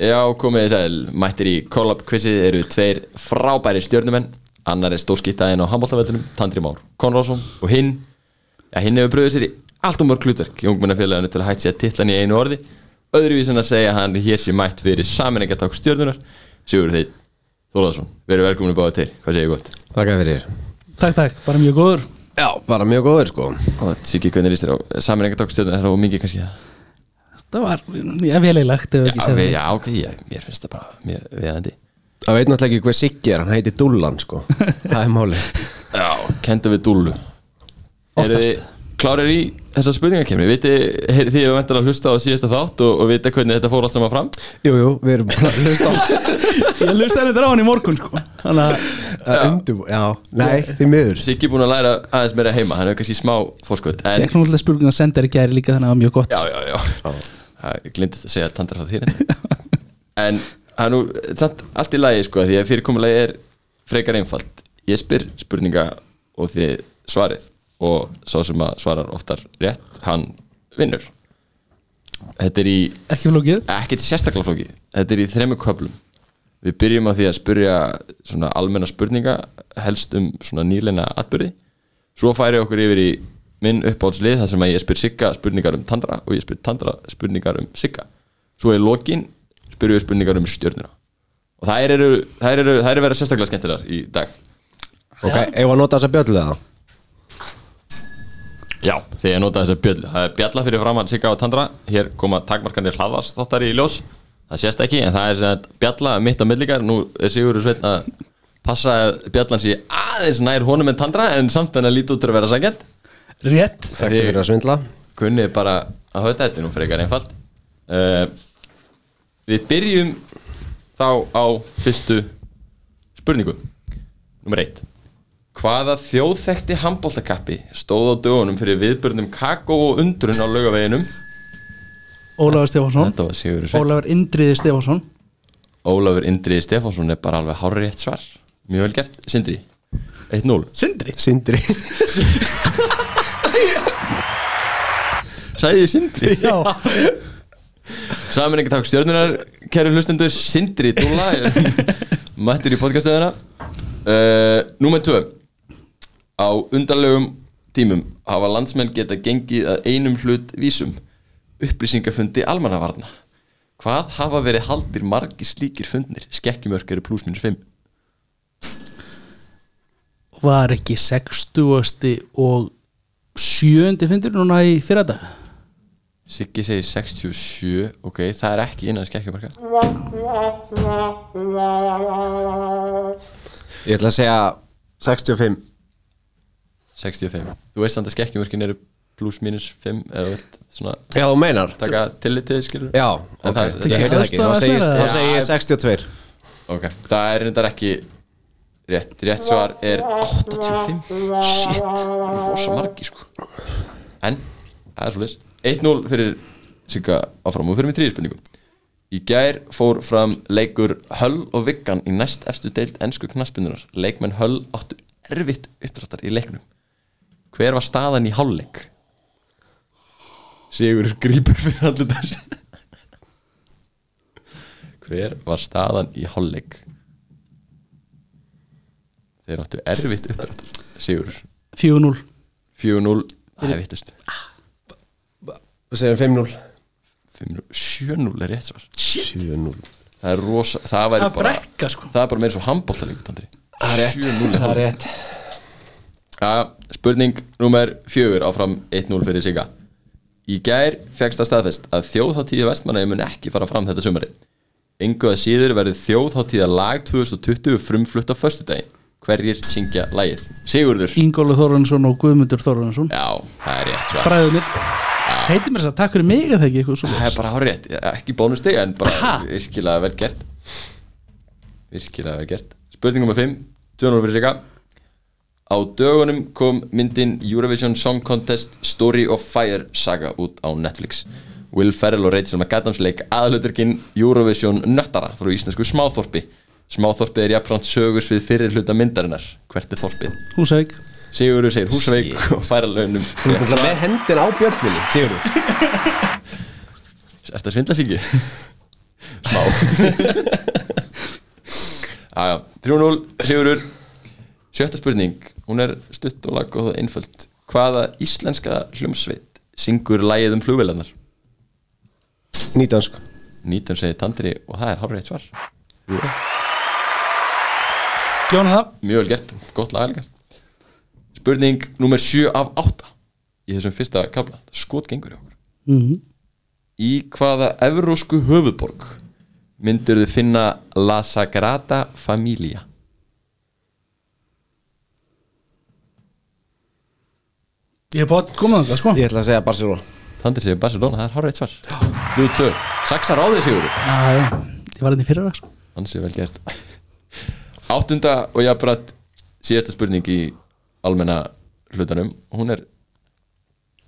Já, komið þið sæl. Mættir í Collab quizið eru tveir frábæri stjörnumenn. Annar er stórskýttaðinn á handbóltavellinum Tandri Már Konrásson Og hinn, já hinn hefur bröðið sér í allt um mörg hlutverk í ungmennafélaginu til að hætti sér titlan í einu orði. Öðruvísin að segja að hann hér sé mætt fyrir saminningaták stjörnunar Sigur þeir Þólaðsson, verið velkomin að báða til, hvað segir ég gott? Takk fyrir. Takk, takk, bara mjög góður. Já, bara mjög góður sko. Og Siggi, hvernig líst þér á? Það er of mikið kannski Það var, já, velilegt ef Já, við, já, ok, ég, mér finnst það bara mjög viðandi Það veit náttúrulega ekki hver Siggi er, hann heiti Dullan sko. (laughs) Það er máli Já, kendu við dúllu. Oftast. Klárir í þessa spurningakemni? Viti, heyrið þið að vendur að hlusta á síðasta þátt og, og vita hvernig þetta fór allt saman fram? Jú, jú, við erum bara að hlusta á (laughs) Ég lusti henni á hann í morgun, sko. Þannig að, undirbú Já, nei, því miður. Siggi búin að læra aðeins meira heima, hann hefur kannski smá fórskot En, ég knúlega spurning að senda þér í gæri líka þannig að það var mjög gott. Já, já, já. Það glindist að segja að tandra frá þér En það er nú, samt allt í lagi sko, því að fyrirkomulagi er frekar einfalt. Ég spyr spurninga og þið svarið og sá sem að svarar oftar rétt, hann vinnur. Þetta er í Ekki flókið? Ekkert sérstaklega flókið. Þetta er í þremur köflum. Við byrjum á því að spyrja svona almenna spurninga helst um svona nýleina atbyrði svo færi okkur yfir í minn uppáhaldslið þar sem að ég spyr Sigga spurningar um Tandra og ég spyr Tandra spurningar um Sigga. Svo í lokin spyrjum við spurningar um stjörnuna. Og þær eru, þær eru, þær eru verið sérstaklega skemmtilegar í dag. Ok, ef að nota þessa bjöllu það Já, þegar ég nota þessa bjöll Það er bjalla fyrir framann Sigga og Tandra. Hér koma takmarkanir hlaðvars þáttar í ljós. Það sést ekki, en það er sem sagt bjalla mitt á millikar. Nú er Sigurður Sveinn að passa bjallan sé aðeins nær honum en Tandra En samt en að líti út til að vera sangjant Rétt. Þekktu fyrir að svindla. Kunnið bara að höfða þetta nú frekar einfalt. Uh, Við byrjum þá á fyrstu spurningu. Númer eitt Hvaða þjóðþekti handbóltakappi stóð á dögunum fyrir viðbörnum kakó og undrun á laugaveginum? Ólafur Stefánsson. Ólafur Indriði Stefánsson. Ólafur Indriði Stefánsson er bara alveg hárið rétt svar. Mjög vel gert, Sindri 1-0 Sindri. Sindri. Sæði ég Sindri? (laughs) Já, Saminningi takk stjörnunar, kæru hlustendur Sindri Dúla Mættur í podcastöðuna uh, Númer 2 Á undarlegum tímum hafa landsmenn geta gengið að einum hlut vísum upplýsingafundi almannavarna Hvað hafa verið haldir margir slíkir fundnir? Skekkjumörk eru pluss minus 5 var ekki 60. og 7. fundur núna í fyrra dag Siggi segir 67 Ok, það er ekki innan skekkjumarka Ég ætla að segja 65 65 Þú veist samt að skekkjumörkin eru pluss mínus 5 eða vilt svona Já, þú meinar. taka tillitið skilur Já, En ok, það- ég heyrði það ekki. Þá Aðstoðar segi ég- meira, þá eða? segi ég 62 Ok, það er reyndar ekki rétt, rétt svar er 85 Shit, það er rosa margi sko. En, það er svo leys 1-0 fyrir Sigga áfram. Og fyrir mig þrýri spurningu Í gær fór fram leikur Höll og Viggan í næst efstu deild ennsku knaspindunar Leikmenn Höll áttu erfitt uppdráttar í leiknum Hver var staðan í hálfleik? Sigur grípur fyrir allir þess Hver var staðan í hálfleik? Þeir áttu erfitt uppdráttar Sigur. 4-0 4-0 Það er vittust Við segjum 5-0 7-0 er rétt svar. 7-0 Það er rosa Það væri Það er bara brekka sko. Það er bara meira svo er rétt. 7-0 Það er rétt ja, Spurning nummer fjögur áfram 1-0 fyrir Sigga. Í gær fegst það staðfest að þjóðháttíði vestmannaði mun ekki fara fram þetta sumari Engu að síður verður þjóðháttíða lag 2020 frumflutt á föstudaginn. Hverjir syngja lagið? Sigurður. Ingólu Þórunnsson og Guðmundur Þórunnsson Já, það er rétt svar. Bræðunir Heitir mér þess að takk fyrir mig eða ekki eitthvað svo Það er bara hár rétt, ekki bónustig en bara Ha? virkilega vel gert. Virkilega vel gert. Spurning nummer 5, 200 fyrir Sigga Á dögunum kom myndin Eurovision Song Contest Story of Fire saga út á Netflix. Will Ferrell og Rachel McAdams leik aðluturkinn Eurovision nöttara frá íslensku smáþorpi. Smáþorpið er jafnframt sögus við fyrir hluta myndarinnar. Hvert er þorpið? Húsavík. Sigurður segir Húsavík og færa launum Þú ert náttúrulega með hendin á bjöllinni Sigurður. Ertu að svindla sig ekki? (laughs) Smá Aja, 3-0 Sigurur Sjötta spurning, hún er stutt og lag og einföld. Hvaða íslenska hljómsveit syngur lagið um flugvélarnar? Nýtansk 19 segir Tandri og það er hárreitt svar. Gjóna það. Mjög vel gert, gott lag líka Spurning nummer 7 af 8 Í þessum fyrsta kabla Skot gengur í okkur. Mhm. Í hvaða evrósku höfuborg myndir þið finna La Sagrada Familia? Ég er búin að koma það sko. Ég ætla að segja Barcelona. Tandri segir Barcelona, það er hárreitt svar. 3-2, Saxa ráðið sigur Já, Ég var hérna í fyrra sko. Þannig sé vel gert. Áttunda og jafnbrætt síðasta spurning í almenna hlutanum. Hún er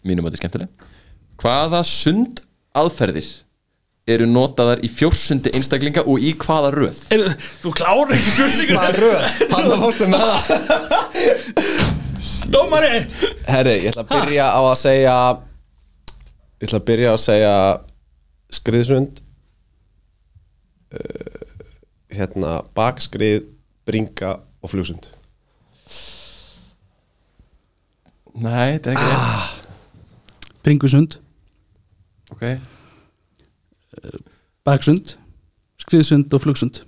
mínum að þetta er skemmtileg. Hvaða sund aðferðir eru notaðar í fjórsundi einstaklinga og í hvaða röð? er, Þú klárar ekki spurningur er röð? Þannig að fórstu með það (laughs) Dómari! Herri, ég ætla að byrja á að segja Ég ætla að byrja á að segja Skriðsund uh, Hérna Bakskrið, bringa og flugsund. Nei, þetta er ekki rétt. Bringusund Ok, Baksund Skriðsund og flugsund.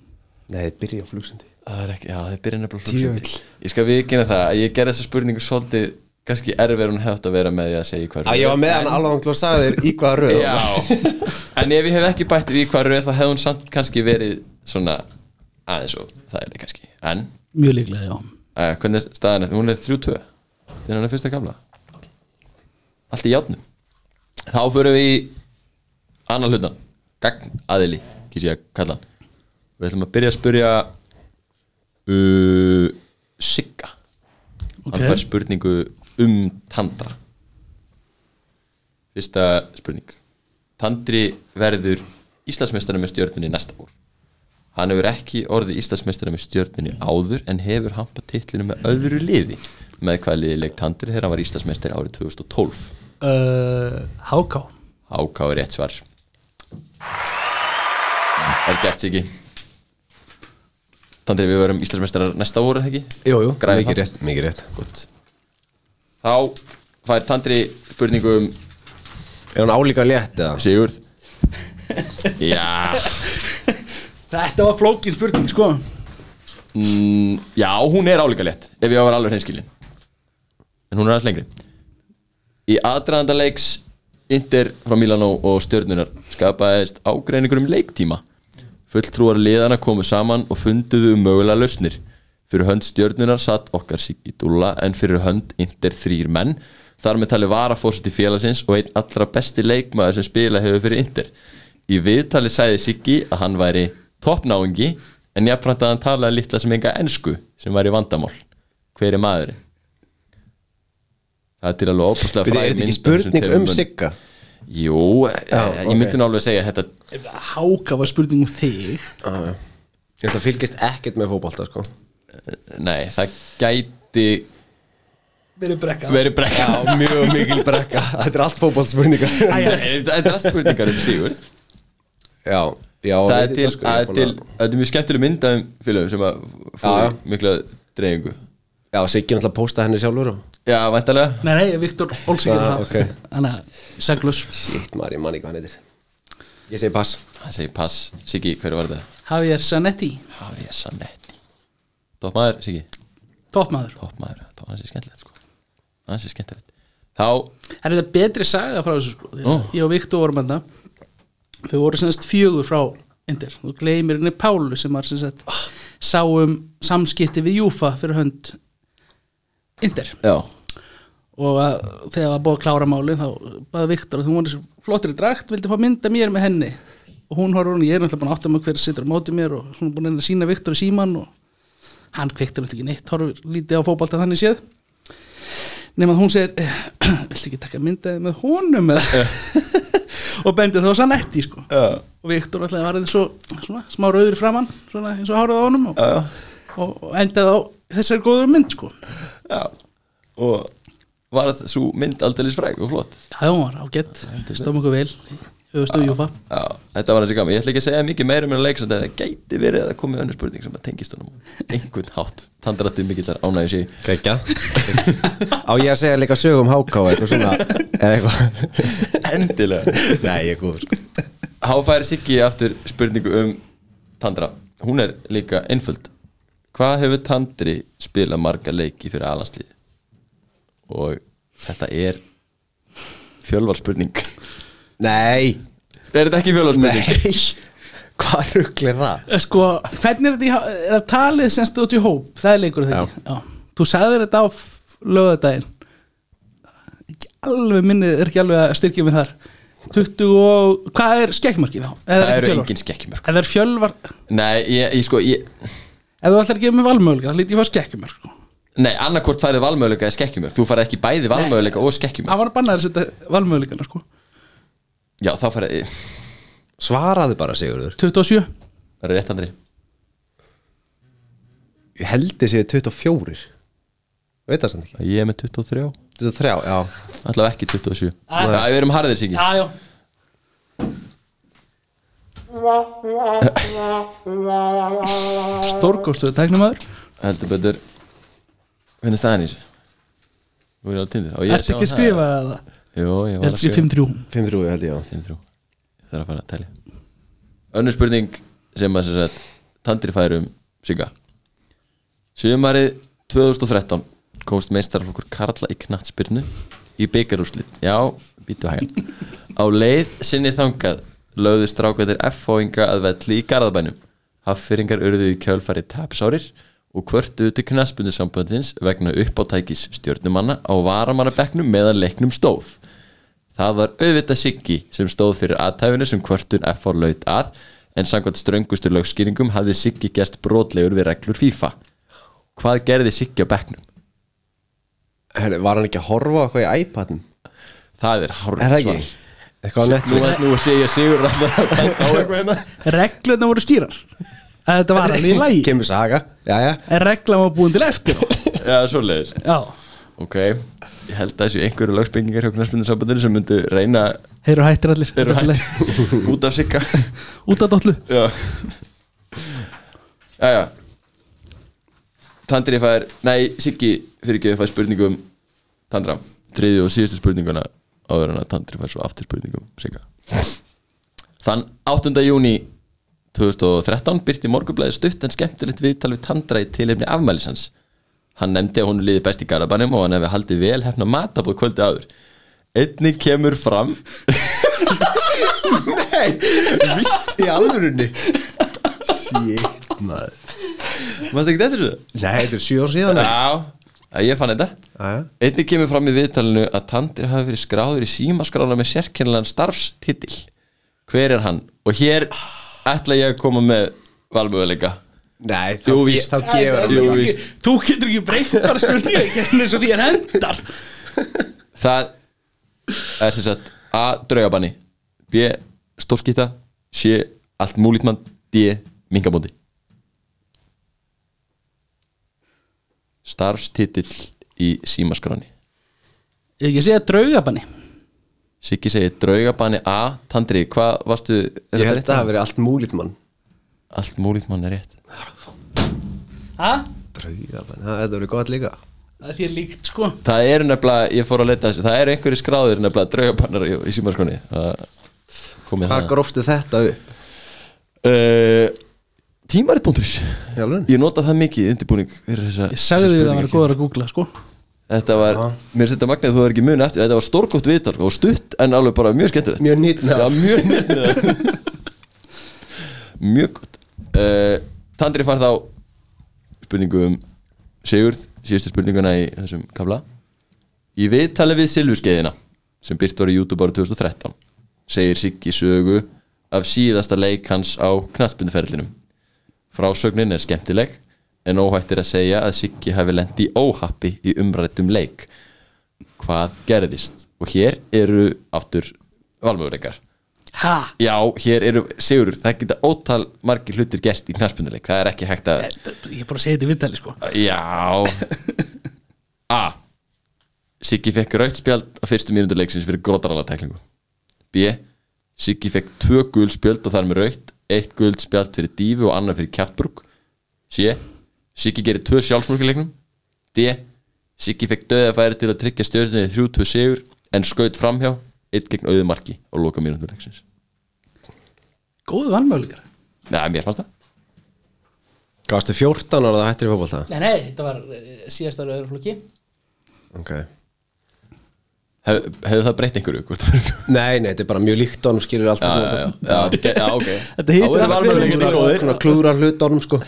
Nei, byrja á flugsundi það er ekki, já, það er byrjun nefnilega Ég skal viðkynna það að ég gerði þessa spurningu svolítið kannski erfið hún hefði að vera með því að segja í hvað Að ég var með hann alveg að sagði þér í hvaða röð? Já, en ef ég hef ekki bætt við í hvað röð þá hefði hún samt kannski verið svona aðeins og það er það kannski. En, Mjög líklega, já. Uh, hvernig er staðan eftir? Hún er 3-2 Þetta er hann að fyrsta gamla Allt í játnum Þá förum við í annan hlutan Gagn aðili, kýs ég að kalla hann. Við ætlum að byrja að spyrja uh, Sigga. Ok. Hann fær spurningu um Tandra. Fyrsta spurning. Tandri verður Íslandsmeistari með stjörnunni næsta vor Hann hefur ekki orðið Íslandsmeistari með stjörnunni áður en hefur hampa titlinu með öðru liði. Með hvaða liði leik Tandri þegar hann var Íslandsmeistari árið 2012 uh, Háká. Háká er rétt svar. Er gert sig ekki Tandri við verum Íslandsmeistarar næsta voru ekki? Jú, jú, Græði mikið rétt, mikið rétt. Gott. Þá fær Tandri spurningu um Er hann álíka létt eða? Sigurð? (laughs) Já. Þetta var flókin spurning, sko. Mm, Já, hún er álíka létt Ef ég á að vera alveg hreinskilin En hún er aðeins lengri. Í aðdraðanda leiks Inter frá Milano og stjörnunar skapaðist ágreiningur um leiktíma Fulltrúar liðana komu saman og funduðu um mögulega lausnir Fyrir hönd stjörnunar satt okkar Siggi Dúlla en fyrir hönd Inter þrýr menn Þar með tali varafórseti félagsins og einn allra besti leikmaður sem spila hefur fyrir Inter Í viðtali sagði Siggi að hann væri toppnáingi en jafnframt að hann talaði litla sem enga ensku sem væri vandamál Hver er maðurinn? Það er til alveg Byrju, er þetta ekki spurning um Sigga? Jú, Já, ég ok. myndi alveg að segja að þetta Háka var spurning um þig. Ég ætla að fylgist ekkert með fótbolta sko. Nei, það gæti Verið brekka. verið brekka. Já, mjög mikil brekka. (laughs) Þetta er allt fótboltspurningar Þetta er allt spurningar um Sigurd Já, já Það er til, sko, er búin til að- er mjög skemmtileg mynd af þeim félögum sem að já. mikla dreifingu. Já, Siggi náttúrulega posta henni sjálfur og Já, væntalega Nei, nei, Viktor Olsson Ah, það. ok. Þannig að, seglus. Shit, maður, ég man ekki hvað hann heitir. Ég segi pass. Það segir pass, Siggi, hver var þetta? Javier Zanetti, Javier Sanetti Toppmaður, Siggi? Toppmaður. Toppmaður, það var hansi skemmtilegt sko. Hansi skemmtilegt. Þá, Er þetta betri saga frá þessu sko? Ó. Ég og Viktor vorum enda Þau voru semst fjögur frá Indir Þú gleymir henni Pálu sem var semst sá um samskipti við Júfa fyrir hönd Indir já. Og að, þegar það búið að klára máli þá baði Viktor að þú var flottri drakt vildi fá mynda mér með henni? Og hún horfður hún, ég er náttúrulega búin að átta mig hver sittur á móti mér og svona búin að sína Viktor í síman og hann kveiktur náttúrulega ekki neitt horfður lítið á fótbalta þannig séð. Nema að hún segir (clears throat) viltu ekki taka myndaði með honum eða? (laughs) Og bendið þá sann etti sko. Og Viktor alltaf var eins og svona, smá rauður framann svona eins og hárið á honum og, og, og endaði á þessari góður mynd sko. Já. Og var það svo mynd aldeilis fræg og flott? Já, hún var ágætt, stóðum okkur vel höfustu Júfa. Já, þetta var hansi gaman. Ég ætla ekki að segja mikið meira um en leik Það gæti verið að koma önnur spurning sem að tengist honum einhvern hátt. Tandrætti mikillar ánægju sig Kekja (laughs) Á ég að segja líka sögum háká eitthvað svona? Eða eitthvað? Endilega. Nei, ég er góður sko. Háfæri Siggi aftur spurningu um Tandra. Hún er líka einföld Hvað hefur Tandri spilað marga leiki fyrir alanslið? Og þetta er fjölvarspurning Nei Er þetta ekki fjölvarspurning? Nei Hvað ruggli er það? Eh, Sko, hvernig er þetta í, er talið sem stótt í hóp? Það er leikur þetta ekki Já. Þú sagðir þetta á lögadaginn Ekki alveg minnið er ekki alveg að styrkja mig þar 20 og, hvað er skekkmarkið þá? Eða Það eru fjölvar? engin skekkjumörk Ef það er fjölvar, Nei, ég, ég sko ég, ef þú ætlar að gefa mig valmöguleika þá lítið ég fá skekkjumörk sko. Nei, annarkvort færið valmöguleika eða skekkjumörk. Þú færið ekki bæði valmöguleika og skekkjumörk. Það var að banna þér að setja valmöguleikana sko. Já, þá færið Svaraðu bara Sigurður. 27 Rétt Andri. Ég held þið séu 24 Veit það samt ekki. Ég er með 23 23, já. Allavega ekki 27 Já, við erum harðir Siggi. Já, já Stórgóðstöðu tæknumæður Heldur betur. Hvernig er staðan í þessu? Þú er á tindur ég Ertu ekki að skrifa það? Jú, ég var að sér skrifa 5-3 5-3 held ég, já 5-3 Ég þarf að fara að telja. Önnur spurning sem að sem sagt Tandri færum Sigga. Sumarið 2013 komst meistarflokkur Karla í knattspyrnu í byggarúslit Já, býtu hægan. Á leið sinni þangað lögðu strákvæðir F-fóinga að velli í Garðabænum Haffyringar urðu í kjölfari tapsárir og kvörtuðu til knattspyrnusambandsins vegna uppátækis stjórnumanna á varamannabekknum meðan leiknum stóð Það var auðvitað Siggi sem stóð fyrir aðtæfinu sem kvörtun F.A. laut að en samkvæmt ströngustu lögskýringum hafði Siggi gæst brotlegur við reglur FIFA. Hvað gerði Siggi á bekknum? Herri, Var hann ekki að horfa eitthvað í iPadum? Það er hárið ekki? Eitthvað á Netflix. nú sé ég Sigur að (laughs) hérna. Reglurna voru skýrar. Að Þetta var alveg í lægi Kemur saga, já já. En reglan var búin til eftir. Já, svoleiðis. Já, Ok, ég held að þessu einhverju lögspengingar hjá knarspindarsambandinu sem myndu reyna þeir eru hættir allir. Eru Þetta er hætt út af Sigga. Út af dollu. Já. Jæja Tandri fær, nei Siggi fyrir ekki fær spurningum Tandra, þriðju og síðustu spurninguna áður en að Tandri fær svo aftur spurningum Sigga. Þann 8. júni 2013 byrti morgunblæði stutt en skemmtilegt viðtal við Tandra í tilefni afmælisans hann nefndi að hún liði best í Garabænum og hann hefði haldið vel hefna matabóð kvöldi áður. Einnig kemur fram (laughs) Vist í alvörunni. Shit, maður. Mást ekki þetta þessu? Nei, þetta er 7 ár síðan. Já, að ég fann þetta. Einnig kemur fram í viðtalinu að Tandri hafi verið skráður í símaskrána með sérkennilegan starfstitil Hver er hann? Og hér ætla ég að koma með valmöguleika Nei, þá, Jú, víst. þá gefur víst Þú getur ekki breytt bara spurninga ekki eins og því hann hendar Það er sem sagt A. Draugabanni B. Stórskýta C. Allt múlít mann D. Minkabóndi Starfstitill í símaskráni Ég ekki segja draugabanni. Siggi segir draugabanni A. Tandri, hvað varstu er Ég þetta held að það hafi verið allt múlít mann. Allt múlít mann er rétt. Ha? Drauga, það þetta verið gott líka. Það er þér líkt sko. Það eru nefnilega, ég fór að leita þessu. Það eru einhverju skráðir nefnilega draugabannar í, í símaskráni Hvað það grófstu þetta upp? uh, Tímarit.is? Ég nota það mikið í undirbúning Ég sagði því að það var góður að googla sko. Þetta var, mér finnst þetta magnið þú er ekki muni eftir Þetta var stórgótt viðtal sko, og stutt en alveg bara mjög skemmtilegt. Mjög nýtt Já, mjög Mjög gott. Uh, Tandri fær þá spurningu um Sigurð, síðustu spurninguna í þessum kafla. Í viðtali við Silfuskeiðina sem byrt var í YouTube árið 2013 segir Siggi sögu af síðasta leik hans á knattbynduferlinum Frásögnin er skemmtileg en óhætt er að segja að Siggi hafi lent í óhappi í umrættum leik. Hvað gerðist? Og hér eru aftur valmöguleikar. Ha? Já, hér eru, Sigurður, það geta ótal margir hlutir gerst í knaspunuleik Það er ekki hægt að Ég er bara að segja þetta í viðtali sko. Já. A. Siggi fekk raukt spjald á fyrstu mínútu leiksins fyrir grótarala tæklingu B. Siggi fekk tvö gul spjald og þar með raukt Eitt gul spjald fyrir dífu og annar fyrir kjaftbrúk C Siggi gerir tvö sjálfsmörkuleiknum D Siggi fekk döðafæri til að tryggja stjórnir í 3-2 sigur en skaut framhjá eitt gegn auðu marki og loka mínútu leiksins Góðu valmöguleikar Nei, mér fannst það. Gastu 14 ára það hættir í fótbolta? Nei, nei, þetta var eh, síðast ára öðru flokki. Ok Hef, Hefði það breytt einhverju? það Nei, nei, þetta er bara mjög líkt honum skilur allt Já, já, já, já, ge- já, ok (laughs) Þetta allt valmöguleikar fyrir góðir. Svona klúrar hlut honum sko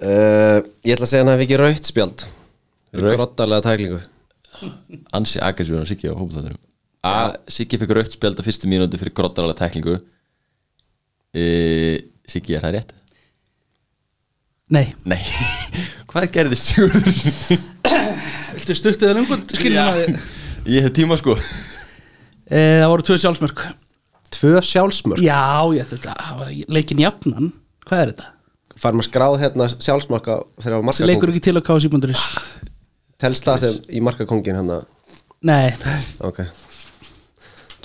uh, Ég ætla að segja hann hafi ekki rautt spjald? Grottalega tæklingu Ansi aggressívan að Siggi á hópaþáttunum A. Siggi fekk raukt spjald á fyrstu mínúti fyrir grottaralega tæklingu e, Siggi, er það rétt? Nei, Nei (laughs) Hvað gerðist Sigurður? (coughs) viltu stuttið að þið Ég hef tíma sko. E, Það voru tvö sjálfsmörk. Tvö sjálfsmörk? Já, ég þetta það var leikin jafnan. Hvað er þetta? Fær maður skráð hérna að Það leikur ekki til á KSI.is Telst það sem í markakongin hann Nei, Ok.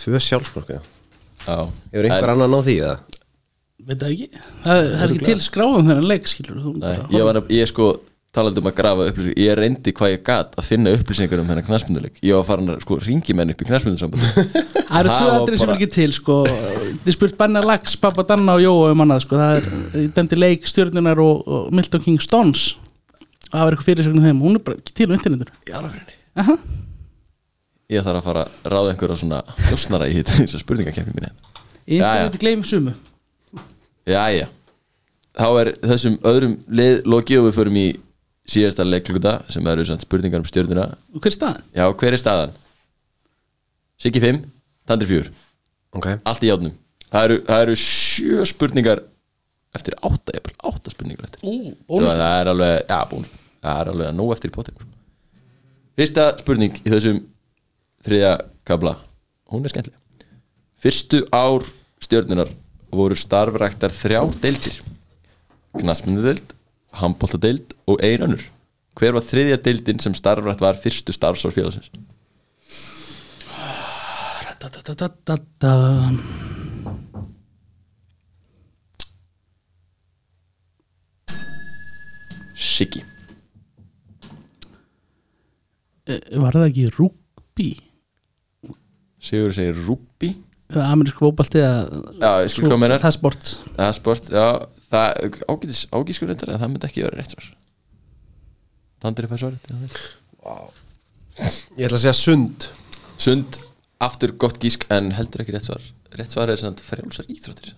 Tvö sjálfsmörk, já. Já. Hefur einhver annan á því eða? veit það ekki. Það, það er ekki til skráðum þennan leik skilur Nei, ég, var, ég sko talandi um að grafa upplýsingar ég reyndi hvað ég gat að finna upplýsingar um hennar knæspinduleik ég var farin að sko ringi menn upp í knæspindusambandi Það eru Það tvö var atrið sem er ekki til sko. Þið spurt Benna Lax, Pappa Danna og Jóa um annað sko. Það er ég dæmdi leik stjórnunar og, og Milton King Stones. Það var eitthvað fyrirsögn um þeim. Hún er bara ekki til á internetur í alveg Aha. ég þarf að fara að ráða einhverja svona hljósnara í og gleym sumu. Jæja Þá er þessum öðrum lið lokið og við förum í síðasta leikluguta sem eru spurningar um stjórnina Og hver er staðan? Já, hver er staðan? Siggi 5, Tandri 4 Ok. Allt í játnum Það eru, það eru sjö spurningar eftir átta, ég bara átta spurningar eftir. Ú, það er alveg, já, bónus. Það er alveg að nóg eftir í potið Fyrsta spurning í þessum þriðja kabla Hún er skemmtileg. Fyrstu ár stjörnunar voru starfræktar þrjá deildir. Knassmyndudeild, handbóltadeild og ein önnur. Hver var þriðja deildin sem starfrækt var fyrstu starfsár félagsins? Siggi. Eh, Var það ekki rúkbí? Sigur segir hvað þú meinar. það er sport. Það er sport, já. Ágætiskur reyndar en það myndi ekki vera rétt svar Tandri fær svarið já. Ég ætla að segja sund. Sund, aftur gott gísk en heldur ekki rétt svar. Rétt svar er frjálsar íþróttir.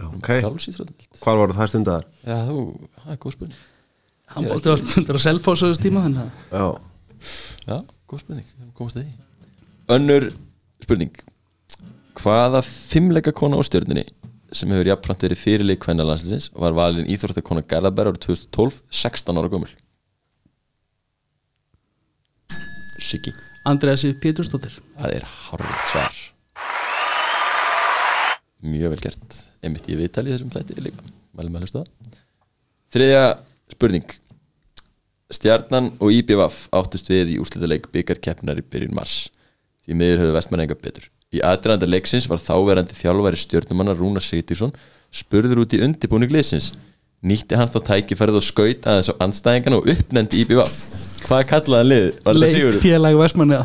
Ok. Frjálsíþróttir Hvar voru það stundar? Já, þú, það er góð spurning. Handbólti var stundur að selfósa þessu tíma þannig að Já. Já, góð spurning, Önnur spurning. Hvaða fimmleika kona á stjörnunni sem hefur jafnframt verið fyrirleik kvennalandsliðsins var valin íþróttakona Garðabær árið 2012 16 ára gömul Siggi. Andrea Sif Pétursdóttir. Það er hárvíkt svar. Mjög vel gert. Einmitt í þessum þætti líka. Mælum að hlusta það. Þriðja spurning. Stjarnan og IBVF áttust við í úrslitaleik byggarkeppnar í byrjun mars. Því miður höfðu vestmann enga betur. Í aðdraðanda leiksins var þáverandi þjálfæri stjörnumanna Rúnar Sigurðsson spurður út í undibúning liðsins. Nýtti hann þá tækifærið og skaut aðeins á anstæðingan og uppnendi IBVF Hvað kallaði hann lið? Var þetta Sigurður? Leikfélag Vestmanni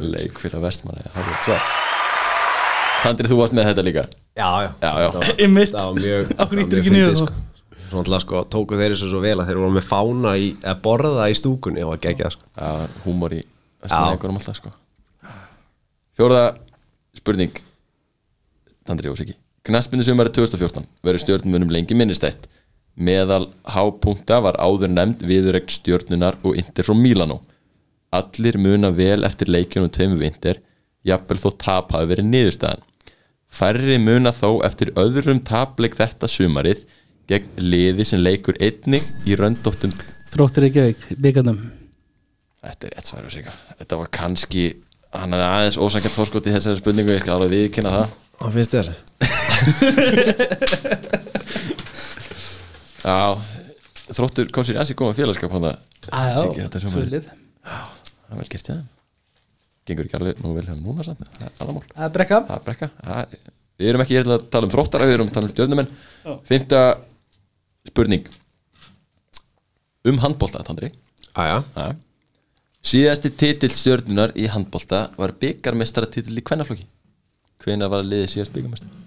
Leik fyrir vestmann Það er svar Tandri, þú varst með þetta líka Já, já Já, já. Var- Einmitt. Það var mjög ýttir mjög ekki þá? sko. Svona sko tóku þeir þessu svo vel að þeir voru með fána í að borða í stúkunni og að gegja sko Já, húmor í vestmann alltaf sko Fjóraða spurning Tandri Siggi Knaspinu sumari 2014 verður stjórnmunum lengi minnistætt Meðal hápunkta var áður nefnd viðurregn stjórnunar og Inter frá Milano Allir muna vel eftir leikjunum tveimur vinter Jafnvel þó tap hafi verið niðurstaðan. Færri muna þó eftir öðrum tapleik þetta sumarið gegn liði sem leikur einnig í röndóttum Þróttir Reykjavík, byggarnum Þetta er rétt svar Sigga. Þetta var kannski hann er aðeins ósangjönd fórskot í þessari spurningu ég skal alveg viðkynna það. Hvað finnst þér? Já, þróttur kom sér aðeins í góma félagskap hann að þetta er svo maður Svolít. Það er vel gert já Gengur ekki alveg nú vel hefum núna samt Það er alveg mál. Það er brekka. Það er brekka. Það- Við erum ekki hér til að tala um þróttara Við erum að tala um stjórnumenn Fymta spurning. Um handbólta, Tandri. Æja Já. Síðasti titill stjörnunar í handbólta var byggarmestara titill í kvennaflokki. Hvenær var liðið síðast byggarmestara?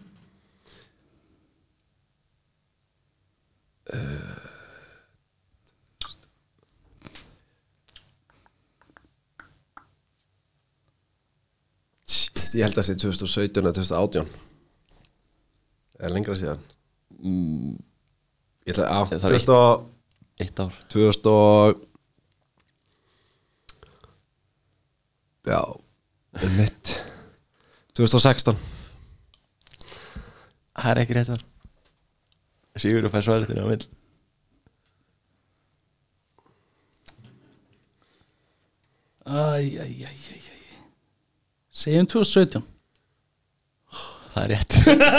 Shit, Ég held að það sé 2017 eða 2018 Eða lengra síðan. Ég ætla að Það er 2000 og- Eitt ár. 2000 og Já um mitt 2016 Það er ekki rétt var Sigur og fær svarið þér á vill. Æj, æj, æj, æj, æj Segjum 2017 Það er rétt.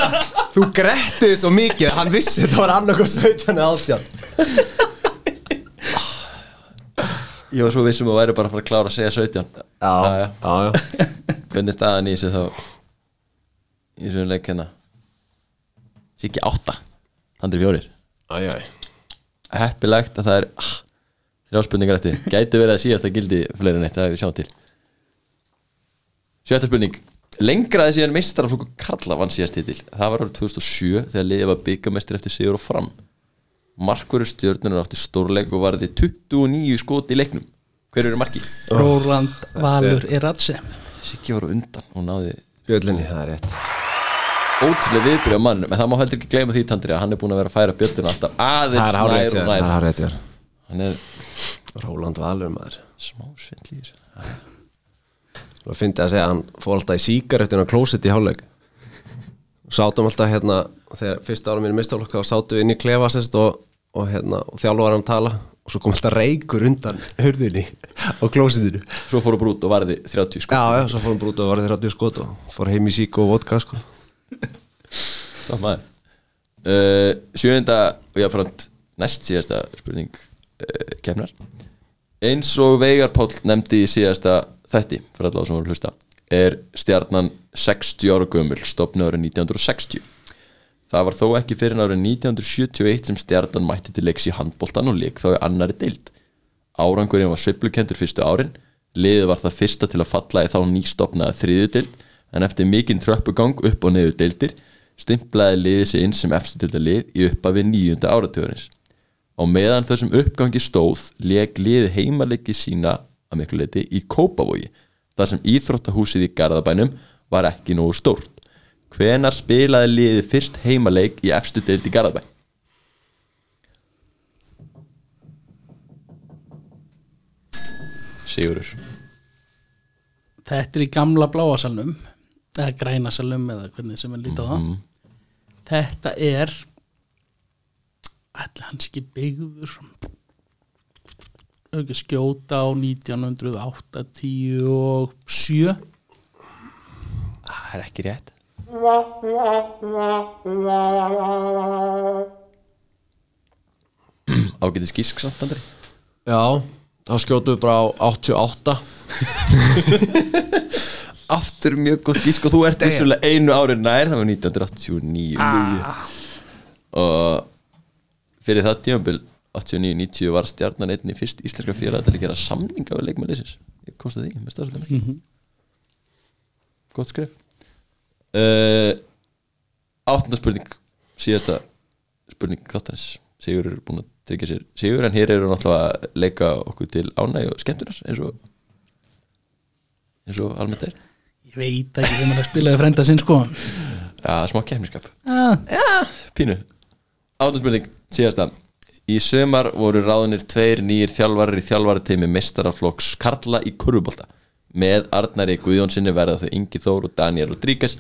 (laughs) Þú grettið svo mikið Hann vissi þetta var annarkoð 17 eða 18 Ég var svo vissum að væri bara að fara að klára að segja 17 Já, já. já, já. Hvernig er staðan í þessu þá? Í þessu leik hérna? Siggi 8 Handri fjórir. Heppilegt að það er ah, Þrjá spurningar eftir. (laughs) Gæti verið að síðasta gildi fleiri en eitt Það er við sjáum til. Sjötta spurning. Lengraði síðan meistaraflokku Karla vann síðast titil. Það var árið 2007 þegar liðið var byggamestir eftir sigur og fram. Markverður stjörnunar átti stórleik og varði 29 skot í leiknum. Hver eru marki? Róland Valur Eratse Siggi var undan og náði Björlinni, það er rétt ótrúlega viðbyrja á mannum en það má heldur ekki gleyma því Tandri að hann er búin að vera að færa bjöllina alltaf aðeins nær og Það er nær rétt er þér. Róland Valur maður. smá svindl í þessu. Það finnst að segja að hann fór alltaf í síkarettun á klósett í hálfleik. Sátum alltaf hérna Þegar fyrsta ára mínu mistálokka Sátum við inn í klefa sérst og, og, hérna, og þjálfur hann tala Og svo kom alltaf reykur undan Hörðinni á klósettinu. Svo fór hann bara út og varði 30 sko Já, já, svo fór hann brútið og varði 30 skot og fór heim í sík og vodka sko Stopp maður. Uh, sjöunda og jáfnframt næst síðasta spurning uh, kemnar eins og Veigar Páll nefndi í síðasta þætti fyrir allavega sem voru hlusta er stjarnan 60 ára gömul stopnu árið 1960 það var þó ekki fyrir árið 1971 sem stjarnan mætti til leiks í handboltan og leik þá í annari deild. Árangurinn var sveiflukendur fyrstu árin liðið var það fyrsta til að falla í þá nýstopnaða þriðju deild en eftir mikinn tröppugang upp og niður deildir stimplaði liðið sig inn sem efstu deilda lið í uppafi nýjunda áratugurins á meðan þessum uppgangi stóð leik liðið heimalegi sína að miklu leiti í Kópavogi þar sem íþróttahúsið í Garðabænum var ekki nógu stórt. Hvenar spilaði liðið fyrst heimaleik í efstu deild í Garðabæn Sigurur Þetta er í gamla bláasalnum eða grænasalnum eða hvernig sem er lítið á það. Þetta er ætla hans ekki byggður. Ekki skjóta á 1908 10 og 7 Það er ekki rétt. Ágætis gísk samt Andri? Já, þá skjótum við bara á 88 (laughs) Aftur mjög gott gísk og þú ert vissulega einu ári nær það var 1989 og fyrir það tímabil 89-90 var stjarnan einni fyrst íslenska félag til að gera samninga við leikmælisins ég komst að því með stafslega gott skrif uh, áttunda spurning síðasta spurning þáttanins Sigur er búin að tryggja sér. Sigur en hér eru náttúrulega að leika okkur til ánæg og skemmtunar eins og eins og almennt er Ég veit ekki þegar maður spilaði frænda sinn sko. Já, smá kemniskap ah, Pínu. Áttunspurning, síðasta. Í sömar voru ráðunir tveir nýjir þjálfarar í þjálfarateimi mestaraflokks Karla í Kurubólta með Arnari Guðjónsinni verða þau Ingi Þór og Daniel Rodríguez.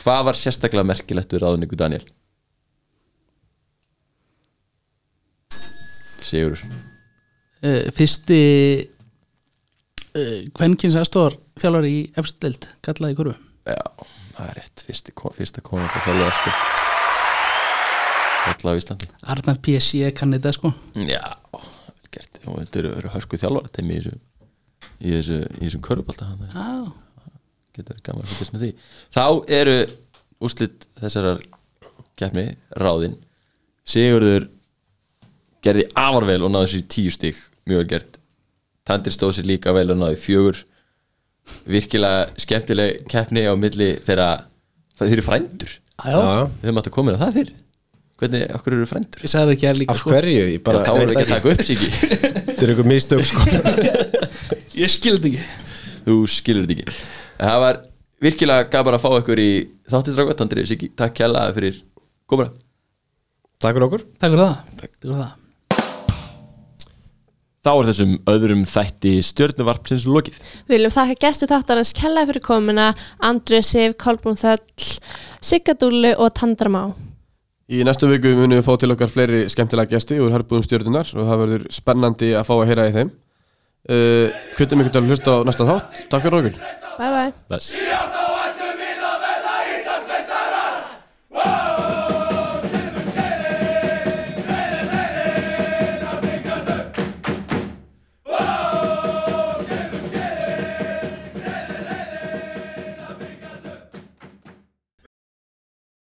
Hvað var sérstaklega merkilegt við ráðningu Daniel? Sigur uh, Fyrsti uh, Kvenkins aðstofar þjálfari í efstudeld kallaði í kurvu Já, það er rétt. Fyrsti, fyrsta kona til þjálfara sko Karla á Íslandi. Arnar P.S. kann þetta sko. Já, vel gert. Þetta eru, eru hörku þjálfarateimi í þessu í þessu, í þessum Já, getur verið gaman að fylgjast með því. Þá eru úrslit þessarar keppni ráðin Sigurður gerði afar vel og náði sér í tíu stík mjög vel gert Tandir stóð sér líka vel og náði fjögur. Virkilega skemmtileg keppni á milli þeirra þeir eru frændur. Já, já. við höfum átt að koma inn á það fyrr. Hvernig, okkur eru frændur? Ég sagði það ekki að líka Af sko. hverju? Ég Já, bara, þá erum við ekki. að taka upp sig (laughs) Þetta er ykkur mistök sko. (laughs) Ég skildi ekki. Þú skilur þetta ekki. Það var virkilega gaman að fá ykkur í þáttistráka, Tandri Siggi, takk kjalla fyrir komuna. Takk fyrir okkur. Takk fyrir það. Takk fyrir það Þá er þessum öðrum þætti stjörnuvarpsins lokið. Við viljum þakka gestu þáttarins kellaði fyrir komuna Andrið Sif, Kolbrún Þöll Siggadúlu og Tandramá Í næstu viku munum við fá til okkar fleiri skemmtilega gesti úr hörbúðum stjórnunar og það verður spennandi að fá að heyra í þeim. Uh, Kvittum ykkur til að hlusta á næsta þátt. Takk fyrir okkur. Bye bye Bless.